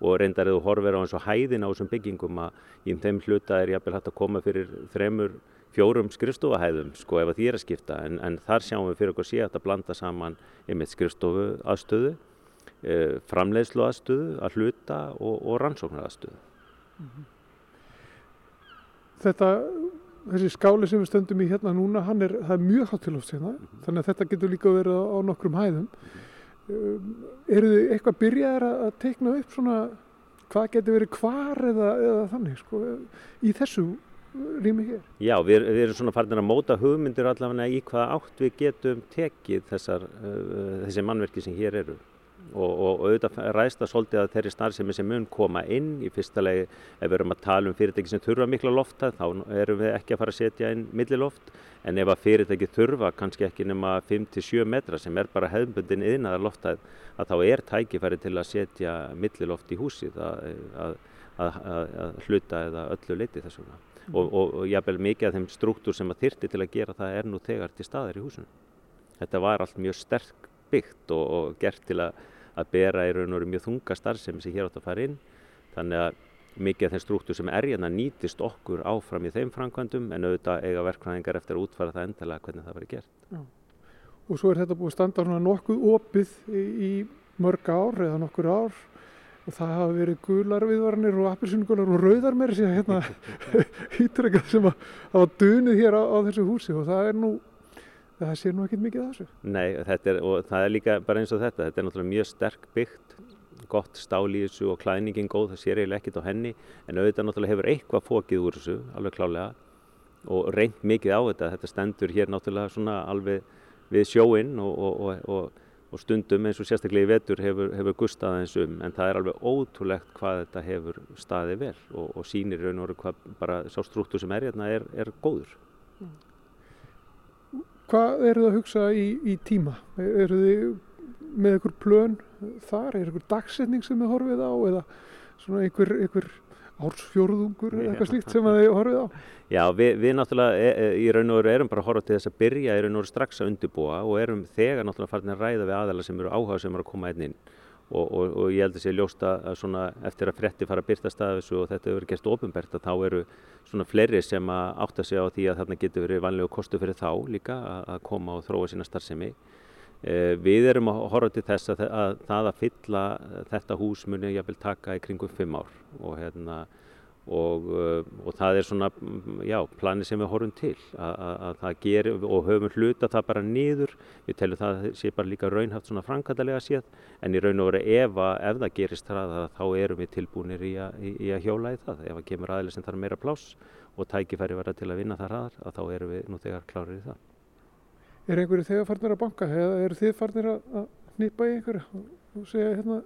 og reyndar eða horfir á eins og hæðin á þessum byggingum að í þeim hluta er jafnvel hægt að koma fyrir þremur fjórum skrifstofahæðum sko ef að því er að skipta en, en þar sjáum við fyrir okkur sé að blanda saman einmitt skrifstofu aðstöðu, e, framleiðslu aðstöðu að hluta og, og rannsóknar aðstöðu. Þetta, þessi skáli sem við stöndum í hérna núna, hann er, það er mjög hátt til lofts hérna, þannig að þetta getur líka verið á, á nokkrum hæðum. Um, eru þið eitthvað byrjaðir að, að teikna upp svona hvað getur verið hvar eða, eða þannig sko, í þessu rými hér? Já, við, við erum svona farin að móta hugmyndir allavega í hvaða átt við getum tekið þessar, uh, þessi mannverki sem hér eru. Og, og, og auðvitað ræðst að svolítið að þeirri starfsemi sem mun koma inn. Í fyrsta legi ef við erum að tala um fyrirtæki sem þurfa mikla lofta þá erum við ekki að fara að setja inn milliloft. En ef að fyrirtæki þurfa kannski ekki nema 5-7 metra sem er bara hefðbundin yðnaðar loftað að þá er tækifæri til að setja milliloft í húsið að, að, að, að hluta eða öllu leiti þess vegna og, og, og jafnvel mikið af þeim struktúr sem að þyrti til að gera það er nú þegar til staðar í húsinu. Þetta var allt mjög sterk byggt og, og gert til að, að bera í raun og veru mjög þunga starfsemi sem hér átt að fara inn. Þannig að mikið af þeim struktúr sem er hérna nýtist okkur áfram í þeim framkvæmdum en auðvitað eiga verkfræðingar eftir að útfara það endalega hvernig það verið gert. Já. Og svo er þetta búið að standa nokkuð opið í mörg ár eða nokkur ár og það hafa verið gular viðvarnir og appelsinugular og rauðar meira síðan hérna ítrekkað sem að hafa dunið hér á, á þessu húsi. Og það er nú það sé nú ekkert mikið af þessu. Nei, er, og það er líka bara eins og þetta, þetta er náttúrulega mjög sterk byggt, gott stál í þessu og klæningin góð, það sér eiginlega ekkert á henni, en auðvitað náttúrulega hefur eitthvað fókið úr þessu, alveg klálega, og reynd mikið á þetta, þetta stendur hér náttúrulega svona alveg við sjóinn og, og, og, og stundum eins og sérstaklega í vetur hefur, hefur gustað eins um, en það er alveg ótrúlegt hvað þetta hefur staðið vel og sýnir raun og veru hvað bara sá struktúr sem er hérna er, er góður. Hvað eru það að hugsa í, í tíma? Eru þið með einhver plön þar? Er einhver dagsetning sem þið horfið á eða svona einhver, einhver ársfjórðungur eða eitthvað slíkt sem þið horfið á? Já, við, við náttúrulega e, e, í raun og veru erum bara að horfa til þess að byrja í raun og veru strax að undirbúa og erum þegar náttúrulega farin að ræða við aðala sem eru áhuga sem eru að koma einn inn og, og, og ég held að sé ljósta að svona eftir að fretti fara að byrta staða þessu og þetta hefur gerst ofinbært að þá eru svona fleiri sem að átta sig á því að þarna getur verið vanlegu kostu fyrir þá líka að, að koma og þróa sína starfsemi. Eh, við erum að horfa til þess að, að það að fylla þetta hús muni jáfnvel taka í kringum fimm ár og hérna og, og það er svona já, plani sem við horfum til að, að, að það gerir og höfum hluta það bara niður, við teljum það sé bara líka raunhaft svona frankaldalega séð en í raun og veru ef, ef það gerist það þá erum við tilbúinir í, í, í að hjóla í það, ef það kemur aðeins sem þarf meira pláss og tækifæri verða til að vinna það hraðar að þá erum við nú þegar klárir í það Er einhverju þegar farnir að banka eða eru þið farnir að nýpa í einhverju og segja hérna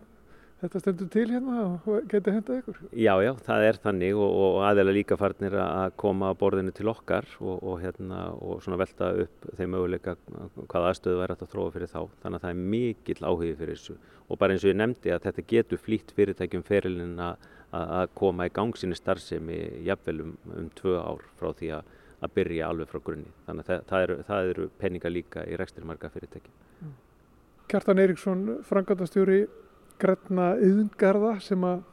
þetta stendur til hérna og geti hendað ykkur? Já, já, það er þannig og, og aðeins líka farnir að koma að borðinu til okkar og, og, hérna, og svona velta upp þeim möguleika hvað aðstöðu væri að þróa fyrir þá. Þannig að það er mikill áhugi fyrir þessu og bara eins og ég nefndi að þetta getur flýtt fyrirtækjum ferilinn að koma í gang sinni starfsemi jafnvel um, um tvö ár frá því að, að byrja alveg frá grunni. Þannig að það, það eru, það eru peninga líka í rekstur marga fyrirtækjum. Kjartan Eiríksson, frangatastjóri græna yðngarða sem að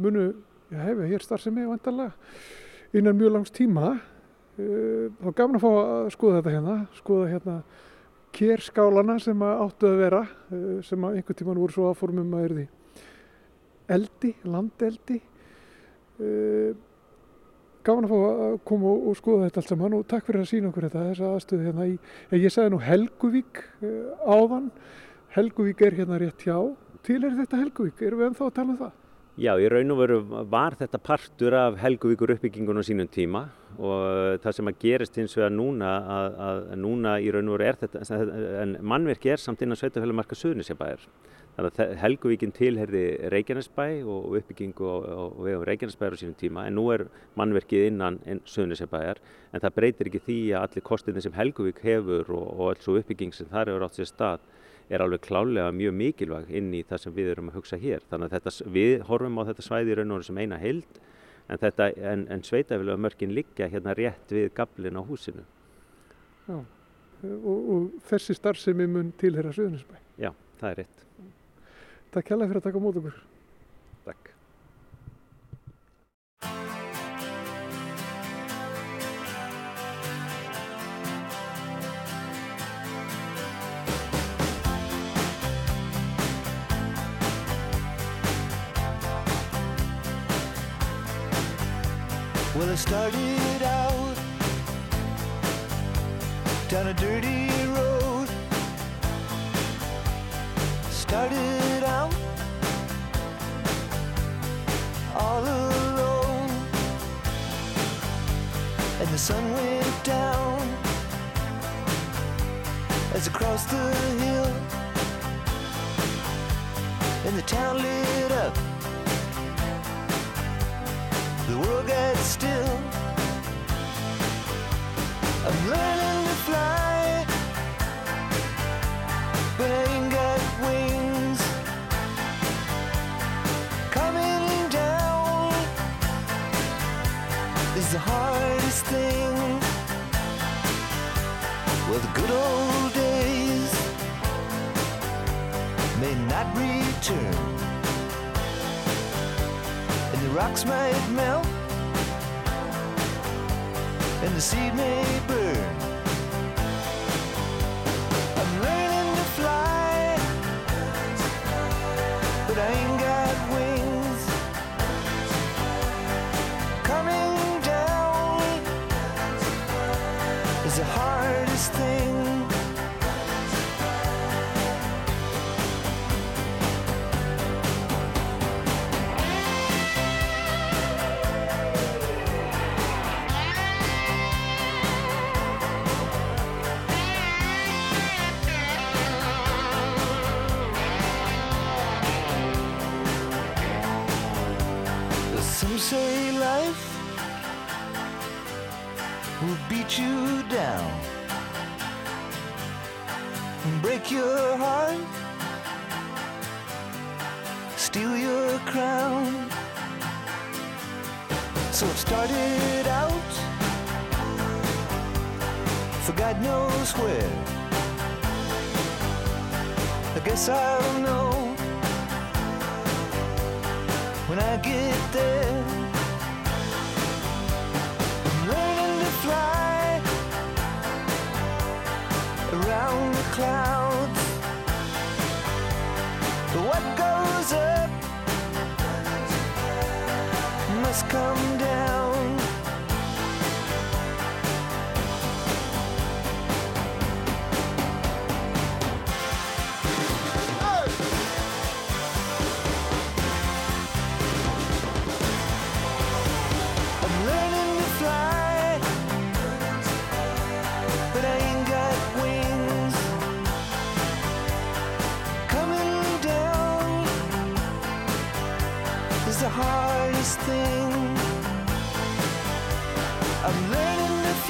munu hefur hér starfsemi vantarlega innan mjög langs tíma. Uh, þá gafna að fá að skoða þetta hérna, skoða hérna kérskálana sem að áttu að vera, uh, sem að einhvern tíman voru svo áformum að erði eldi, landeldi. Gáðan að fá að koma og skoða þetta allt saman og takk fyrir að sína okkur þetta, þessa aðstöðu hérna í, ég sagði nú Helguvík áðan, Helguvík er hérna rétt hjá, til er þetta Helguvík, erum við ennþá að tala um það? Já, í raun og veru var þetta partur af Helguvíkur uppbyggingun á sínum tíma og það sem að gerist hins vegar núna að, að núna í raun og veru er þetta, en mannverki er samt innan sveitafélamarka Suðnisjabæðir. Þannig að Helguvíkin tilherði Reykjanesbæ og uppbyggingu og vegum Reykjanesbæðar á sínum tíma en nú er mannverkið innan Suðnisjabæðar en það breytir ekki því að allir kostinni sem Helguvík hefur og, og alls og uppbygging sem þar hefur átt sér stað er alveg klálega mjög mikilvæg inn í það sem við erum að hugsa hér. Þannig að þetta, við horfum á þetta svæði í raun og veru sem eina heild en, en, en sveitafélag mörgin liggja hérna rétt við gablin á húsinu. Já, og, og þessi starfsemi mun tilhera Suðuninsbæ. Já, það er rétt. Takk hjálpa fyrir að taka mót okkur. Takk. Well, I started out down a dirty road. Started out all alone, and the sun went down as I crossed the hill, and the town lit up the world gets still. I'm learning rocks might melt and the seed may burn. So it started out for God knows where. I guess I'll know when I get there. I'm learning to fly around the clouds. Must come down.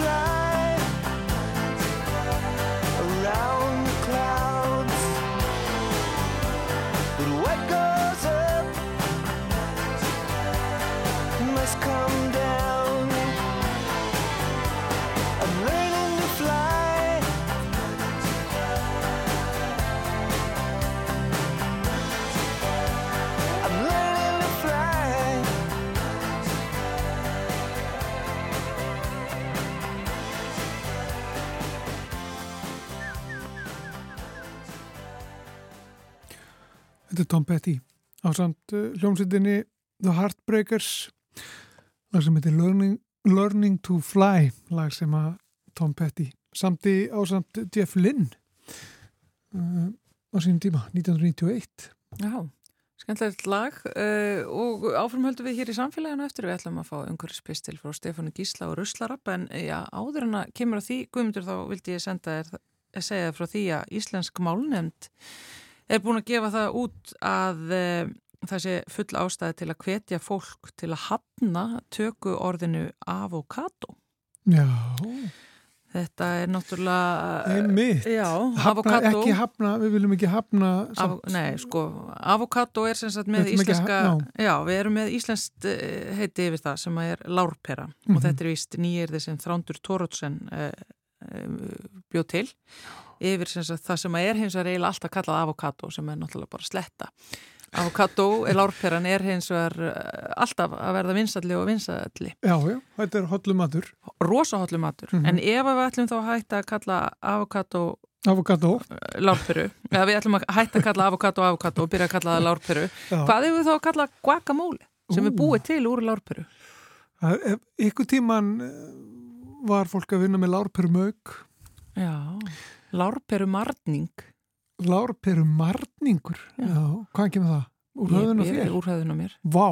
Learning Tom Petty á samt uh, hljómsveitinni The Heartbreakers. Lag sem heitir Learning, Learning to Fly lag sem að Tom Petty samti á samt Jeff Lynne uh, á sínum tíma 1991 Já, skemmtilegt lag uh, og áfram höldum við hér í samfélaginu eftir. Við ætlum að fá umhverfispistil frá Stefánu Gísla og Ruslarapp en já, áður en að kemur á því, Guðmundur þá vildi ég senda þér að segja frá því að Íslensk málnefnd er búin að gefa það út að uh, það sé full ástæði til að hvetja fólk til að hafna töku orðinu avokado. Já, Þetta er náttúrulega... einmitt Já, hafna, avokado. ekki hafna, við viljum ekki hafna samt. nei, sko, avokado er sem sagt með íslenska, ha- já, við erum með íslenskt eh, heiti yfir það sem er lárpera Mhm. og þetta er víst nýjirði sem Þrándur Tórótsen uh, bjóð til yfir sem sagt, það sem er hins vegar eiginlega alltaf kallað avokado sem er náttúrulega bara sletta. Avokado, lárperan er hins vegar uh, alltaf að verða vinsalli og vinsalli. Já, já, þetta er hollum matur Rosahóllu matur. Mhm. En ef við ætlum þá að hætta að kalla avokado Avokado lárperu, eða við ætlum að hætta að kalla avokado avokado og byrja að kalla það lárperu hvað hefur þá að kalla guacamole sem er búið til úr lárperu er- Ykkur tíman eh, var fólk að vinna með lárperumauk já, lárperu marning Lárperu marningur Já. Já, hvað kemur það? Úr höfðun og þér? úr höfðun og mér. Vá,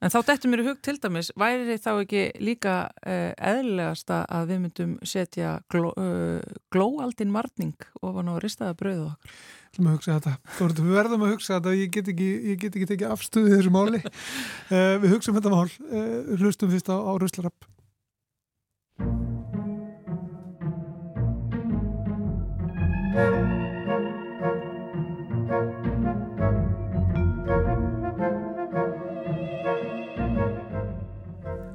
en þá dettur mér í hug til dæmis væri þá ekki líka uh, eðlilegasta að við myndum setja gló, uh, glóaldin marning ofan á ristaða brauðu okkar? Ætlum að hugsa þetta. Við verðum að hugsa þetta. Ég get ekki, ég get ekki tekið afstöðu í þessu máli. Uh, Við hugsaum þetta mál. Hlustum fyrst á, á Ruslarapp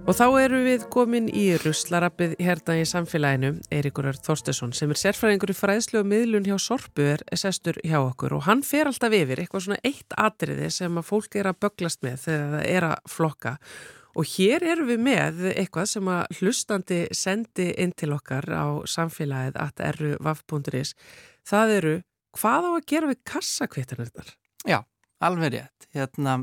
Og þá eru við komin í ruslarappið hérna í samfélaginu, Eiríkur Örd Þorstesson, sem er sérfræðingur í fræðslu og miðlun hjá Sorpu er sestur hjá okkur og hann fer alltaf yfir eitthvað svona eitt atriði sem að fólk er að böglast með þegar það er að flokka. Og hér erum við með eitthvað sem að hlustandi sendi inn til okkar á samfélagið at erru.is. Það eru, hvað á að gera við kassakvittanirnar? Já, alveg rétt. Hérna,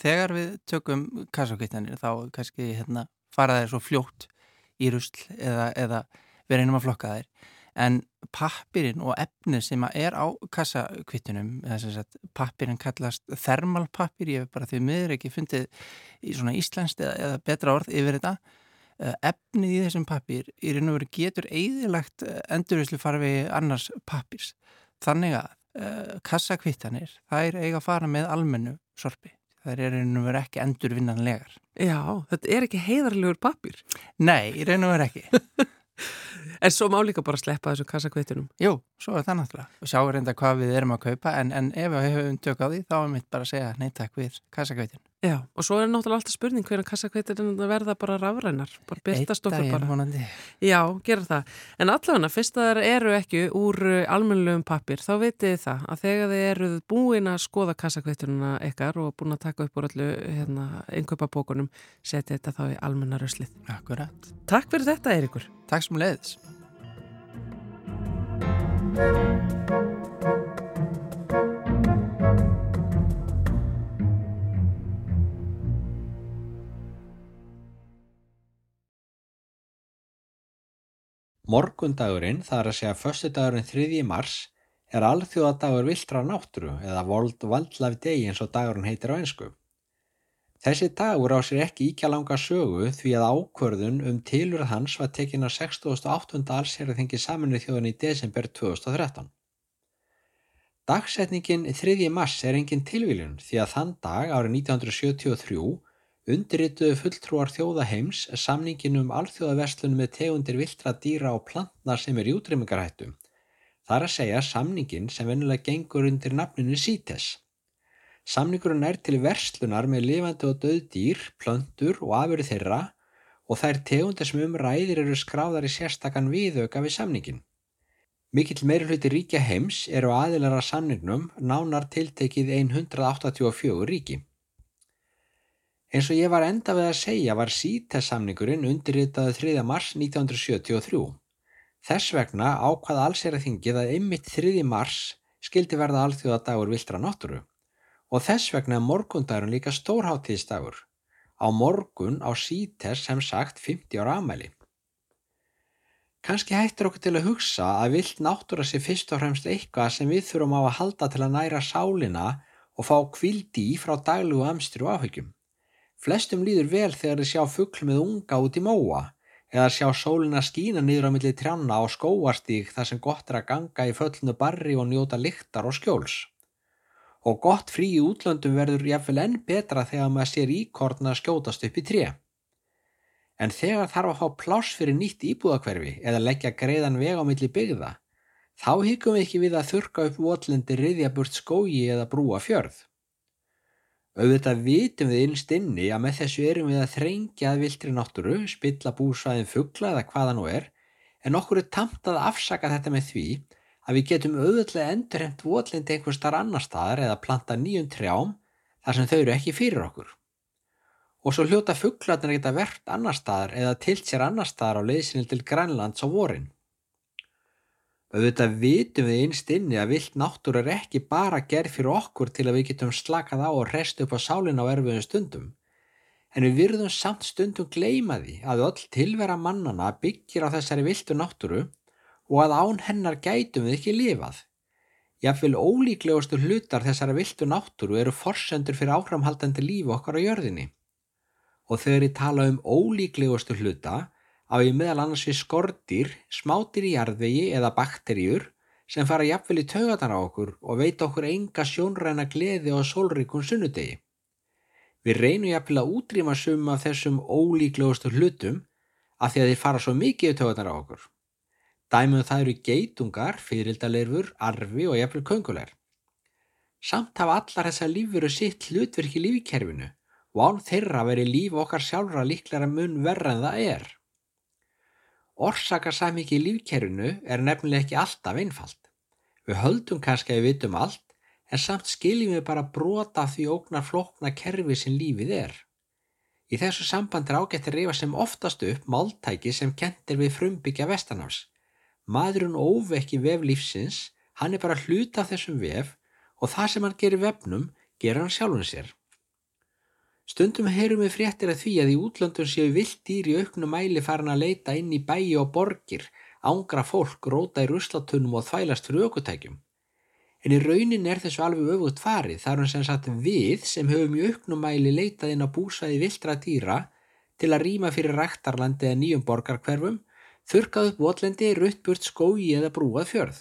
þegar við tökum kassakvittanir þá kannski hérna, fara þeir svo fljótt í rusl eða, eða við reynum að flokka þeir. En pappirinn og efni sem er á kassakvittunum, pappirinn kallast thermalpappir, ég hef bara því miður ekki fundið í svona íslenskt eða, eða betra orð yfir þetta. Eh, Efnið í þessum pappir í raun og veru getur eðilagt endurvislu farfi annars pappirs. Þannig að uh, kassakvittanir, þær eiga að fara með almennu sorpi. Þær eru nú verið ekki endurvinnanlegar. Já, þetta er ekki heiðarlegur pappir. Nei, í raun og verið ekki. En svo má líka bara sleppa þessu kassakvittunum. Jú, svo er það náttúrulega. Og sjáum reynda hvað við erum að kaupa, en, en ef við hefum tök á því, þá er mitt bara að segja neytak við kassakvittin. Já, og svo er náttúrulega alltaf spurning hvernig kassakveitirinn verða bara rafrænar, bara byrtast okkur bara. vonandi. Já, gera það. En allavega, fyrst að það eru ekki úr almennilegum pappir, þá þið það að þegar þið eruð búin að skoða kassakveiturina ykkar og búin að taka upp úr öllu hérna, innkaupa bókunum, setja þetta þá í almenna röslið. Akkurat. Takk fyrir þetta, Eiríkur. Takk sem leiðis. Morgundagurinn, það er að segja föstudagurinn 3. mars, er alþjóðadagur viltra náttúru eða World Wildlife Day eins og dagurinn heitir á einsku. Þessi dagur á sér ekki íkja langa sögu því að ákvörðun um tilurð hans var tekin á 68. allsherðingi saminuð þjóðan í desember 2013. Dagsetningin 3. mars er engin tilvíljun því að þann dag árið 1973 undirrituðu fulltrúar þjóðaheims samningin um alþjóðaverslun með tegundir viltra dýra og plantna sem er í útrýmingarhættu. Það er að segja samningin sem venjulega gengur undir nafninu CITES. Samningurinn er til verslunar með lifandi og döð dýr, plöntur og afurð þeirra og þær tegundir sem um ræðir eru skráðar í sérstakann viðauka við samningin. Mikill meiri hluti ríkja heims eru aðilar að samningnum nánar tiltekið 184 ríki. Eins og ég var enda við að segja var CITES-samningurinn undirritaði 3. mars 1973. Þess vegna ákvaða allseraþingið að einmitt 3. mars skildi verða alþjóðadagur viltra náttúru og þess vegna er morgundagurinn líka stórháttíðstagur. Á morgun á sítes sem sagt 50 ára amæli. Kanski hættir okkur til að hugsa að vilt náttúra sér fyrst og fremst eitthvað sem við þurfum á að halda til að næra sálina og fá kvildi í frá daglugu amstri og áhyggjum. Flestum líður vel þegar þið sjá fuggl með unga út í móa eða sjá sólina skína niður á milli trjána á skóastík þar sem gott er að ganga í föllnu barri og njóta lyktar og skjóls. Og gott frí í útlöndum verður jafnvel enn betra þegar maður sér íkorna skjótast upp í tré. En þegar þarf að fá pláss fyrir nýtt íbúðakverfi eða leggja greiðan veg á milli byggða, þá hyggjum við ekki við að þurka upp votlendi riðjaburt skógi eða brúa fjörð. Auðvitað vitum við innst inni að með þessu erum við að þrengja að viltri náttúru, spilla búsvæðin fuggla eða hvaða nú er, en okkur er tamt að afsaka þetta með því að við getum auðvitað endurheimt votlendi einhver starf annar staðar eða planta nýjum trjám þar sem þau eru ekki fyrir okkur. Og svo hljóta fugglarnir geta verkt annar staðar eða tilt sér annar staðar á leiðsinni til Grænlands á vorin. Auðvitað vitum við einst inni að vilt náttúr er ekki bara gerð fyrir okkur til að við getum slakað á og rest upp á sálinn á erfiðum stundum. En við virðum samt stundum gleima því að öll tilvera mannana byggir á þessari viltu náttúru og að án hennar gætum við ekki lifað. Jáfnvel ólíklegustu hlutar þessara viltu náttúru eru forsendur fyrir áframhaldandi lífi okkar á jörðinni. Og þegar ég tala um ólíklegustu hluta á ég meðal annars við skortir, smátir í jarðvegi eða bakterjur sem fara jafnvel í taugatar á okkur og veita okkur enga sjónræna gleði og sólríkun sunnudegi. Við reynum jafnvel að útrýma sum af þessum ólíklegustu hlutum af því að þeir fara svo mikið í taugatar á okkur. Dæmum það eru geitungar, fyririldaleirfur, arfi og jafnvel köngulegar. Samt hafa allar þessa lífveru sitt hlutverk í lífikerfinu og án þeirra veri líf okkar sjálfra líklara mun verra en það er. Orsakasamíki í lífkerfinu er nefnilega ekki alltaf einfalt. Við höldum kannski að við vitum allt, en samt skiljum við bara brota því ógnar flókna kerfi sem lífið er. Í þessu samband er ágætt að reyfa sem oftast upp máltæki sem kentir við frumbyggja vestanafs. Maðurinn óvekki vef lífsins, hann er bara hluta af þessum vef og það sem hann gerir vefnum, gerir hann sjálfum sér. Stundum heyrum við fréttir að því að í útlöndum séu vilt dýr í auknum mæli farin að leita inn í bæi og borgir, ángra fólk, róta í ruslatunum og þvælast fyrir aukutækjum. En í raunin er þessu alveg öfugt farið þar hann sem sagt við sem höfum í auknum mæli leitað inn á búsaði viltra dýra til að rýma fyrir ræktarlandi eða nýjum borgarkverfum, þurkað upp votlendi, ruttburt skói eða brúað fjörð.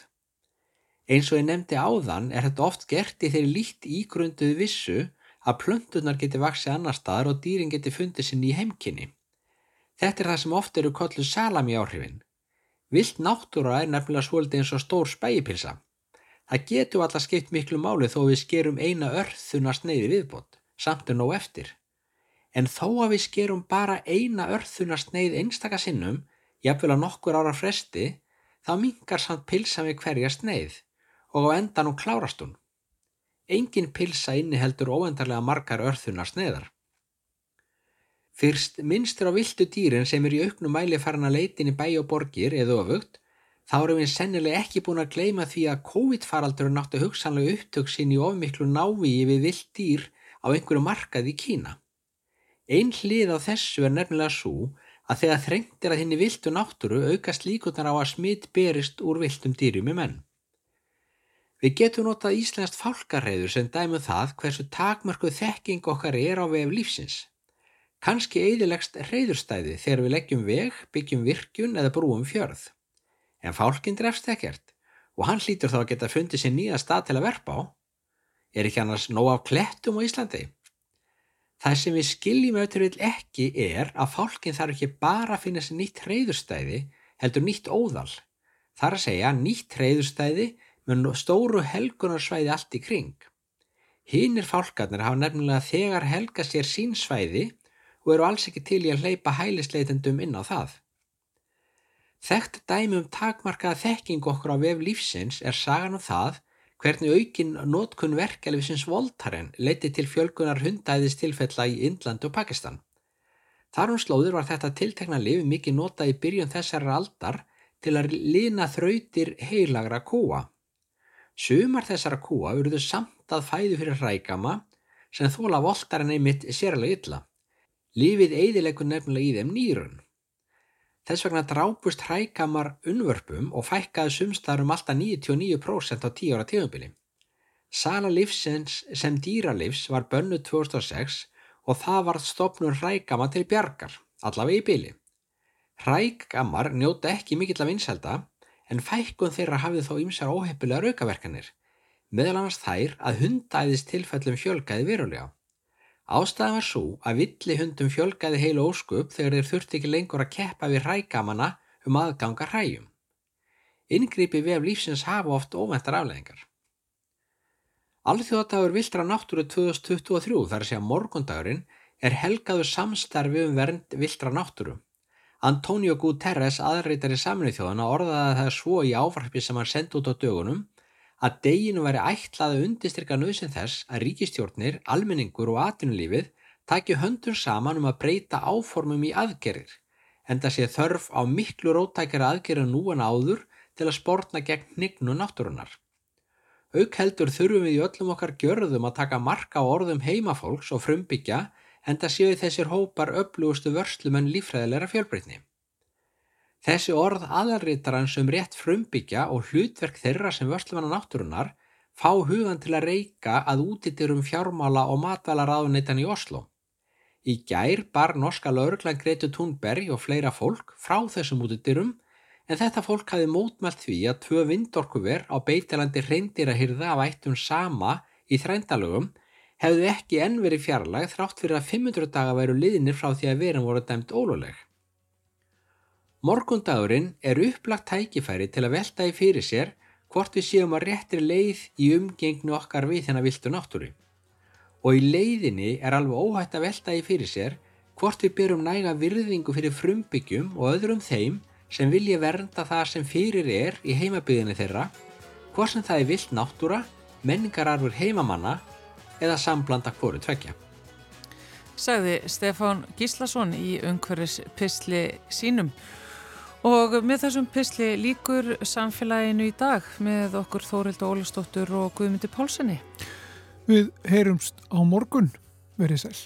Eins og ég nefndi áðan er þetta oft gert í þeirri líkt ígrunduð vissu að plöntunar geti vaksið annar staðar og dýrin geti fundið sinni í heimkynni. Þetta er það sem oft eru kollu salami áhrifin. Vilt náttúra er nefnilega svolítið eins og stór spægipilsa. Það getur alltaf skipt miklu máli þó við skerum eina örþuna sneiði viðbót, samt er nóg eftir. En þó að við skerum bara eina örþuna sneið einstaka sinnum, jafnvel á nokkur ára fresti, þá mingar samt pilsa við hverja sneið og á endan og klárast hún. Engin pilsa inniheldur óendarlega margar örþunar sneiðar. Fyrst minnstur á viltu dýrin sem er í auknum mæli farin að leitin í bæ og borgir eða öfugt, þá erum við sennilega ekki búin að gleyma því að COVID-faraldur náttu hugsanlega upptök sín í ofmiklu návíi við vilt dýr á einhverju markað í Kína. Einn hlið á þessu er nefnilega svo að þegar þrengtir að henni viltu náttúru aukast líkunar á að smitt berist úr viltum dýrum í menn. Við getum notað íslenskt fálkarreiður sem dæmum það hversu takmörkuð þekking okkar er á vef lífsins. Kanski eðilegst reyðurstæði þegar við leggjum veg, byggjum virkjun eða brúum fjörð. En fálkinn drefst ekkert og hann hlýtur þá að geta fundið sér nýja stað til að verpa á. Er ekki annars nóg af klettum á Íslandi? Það sem við skiljum auðvitað ekki er að fálkinn þarf ekki bara að finna sér nýtt reyðurstæði heldur nýtt óðal. Það er að segja nýtt reyðurstæði með stóru helgunarsvæði allt í kring. Hinnir fálkarnir hafa nefnilega þegar helga sér sín svæði og eru alls ekki til í að hleypa hælisleitendum inn á það. Þekkt dæmi um takmarkaða þekking okkur á vef lífsins er sagan um það hvernig aukin nótkun verkelfisins voltaren leiti til fjölgunar hundæðis tilfella í Indland og Pakistan. Þar um slóður var þetta tiltekna lifi mikið notað í byrjun þessara aldar til að lina þrautir heilagra kúa. Sumar þessara kúa urðu samt að fæðu fyrir hrækama sem þóla voltarinn einmitt sérlega illa. Lífið eidilegur nefnilega í þeim nýrun. Þess vegna drápust hrækamar unnvörpum og fækkaði sumstar um alltaf 99% á 10 ára tíðanbili. Sala livsins sem dýralivs var bönnu 2006 og það var stopnur hrækama til bjargar, allavega í bili. Hrækamar njóta ekki mikill af vinselda en fækkun þeirra hafið þó ýmsar óheppilega raukaverkanir, meðal annars þær að hundæðist tilfellum fjölgaði verulega. Ástæðan var svo að villi hundum fjölgaði heilu óskup þegar þeir þurfti ekki lengur að keppa við hrækamana um aðganga hræjum. Inngripi vef lífsins hafa oft óvæntar afleðingar. Alþjóðadagur viltra náttúru 2023 þar að segja morgundagurinn er helgaður samstarfi um vernd viltra náttúru. Antonio Guterres aðreitari saminuð þjóðana orðaði það svo í ávarpi sem hann sendi út á dögunum að deginu væri ætlað að undistryka nöðsinn þess að ríkistjórnir, almenningur og atvinnulífið taki höndur saman um að breyta áformum í aðgerir, en það sé þörf á miklu rótækjara aðgerið nú en áður til að spórna gegn hnignu náttúrunar. Auk heldur þurfum við í öllum okkar gjörðum að taka marka á orðum heimafólks og frumbyggja en það séu þessir hópar öflugustu vörslumenn lífræðilegra fjölbreytni. Þessi orð aðalritarans um rétt frumbyggja og hlutverk þeirra sem vörslumanna náttúrunar fá hugan til að reyka að útittirum fjármála og matvælaráðunitan í Oslo. Í gær bar norska lauruglan Gretu Thunberg og fleira fólk frá þessum útittirum en þetta fólk hafi mótmælt því að tvö vindorkuver á beitilandi reyndirahyrða af ættum sama í þrændalögum hefðu ekki enn verið fjarlag þrátt fyrir að 500 daga væru liðinir frá því að verum voru dæmt óluleg. Morgundagurinn er upplagt tækifæri til að velta í fyrir sér hvort við séum að réttir leið í umgengnu okkar við þennan viltu náttúri. Og í leiðinni er alveg óhætt að velta í fyrir sér hvort við byrjum næga virðingu fyrir frumbyggjum og öðrum þeim sem vilja vernda það sem fyrir er í heimabyðinni þeirra, hvort sem það er vilt náttúra, menningararfur heimamanna eða samblanda hvoru tvekja. Segði Stefán Gíslason í umhverfis pysli sínum. Og með þessum pysli líkur samfélaginu í dag með okkur Þórild Ólistóttur og Guðmyndi Pálssoni. Við heyrumst á morgun, verið sæl.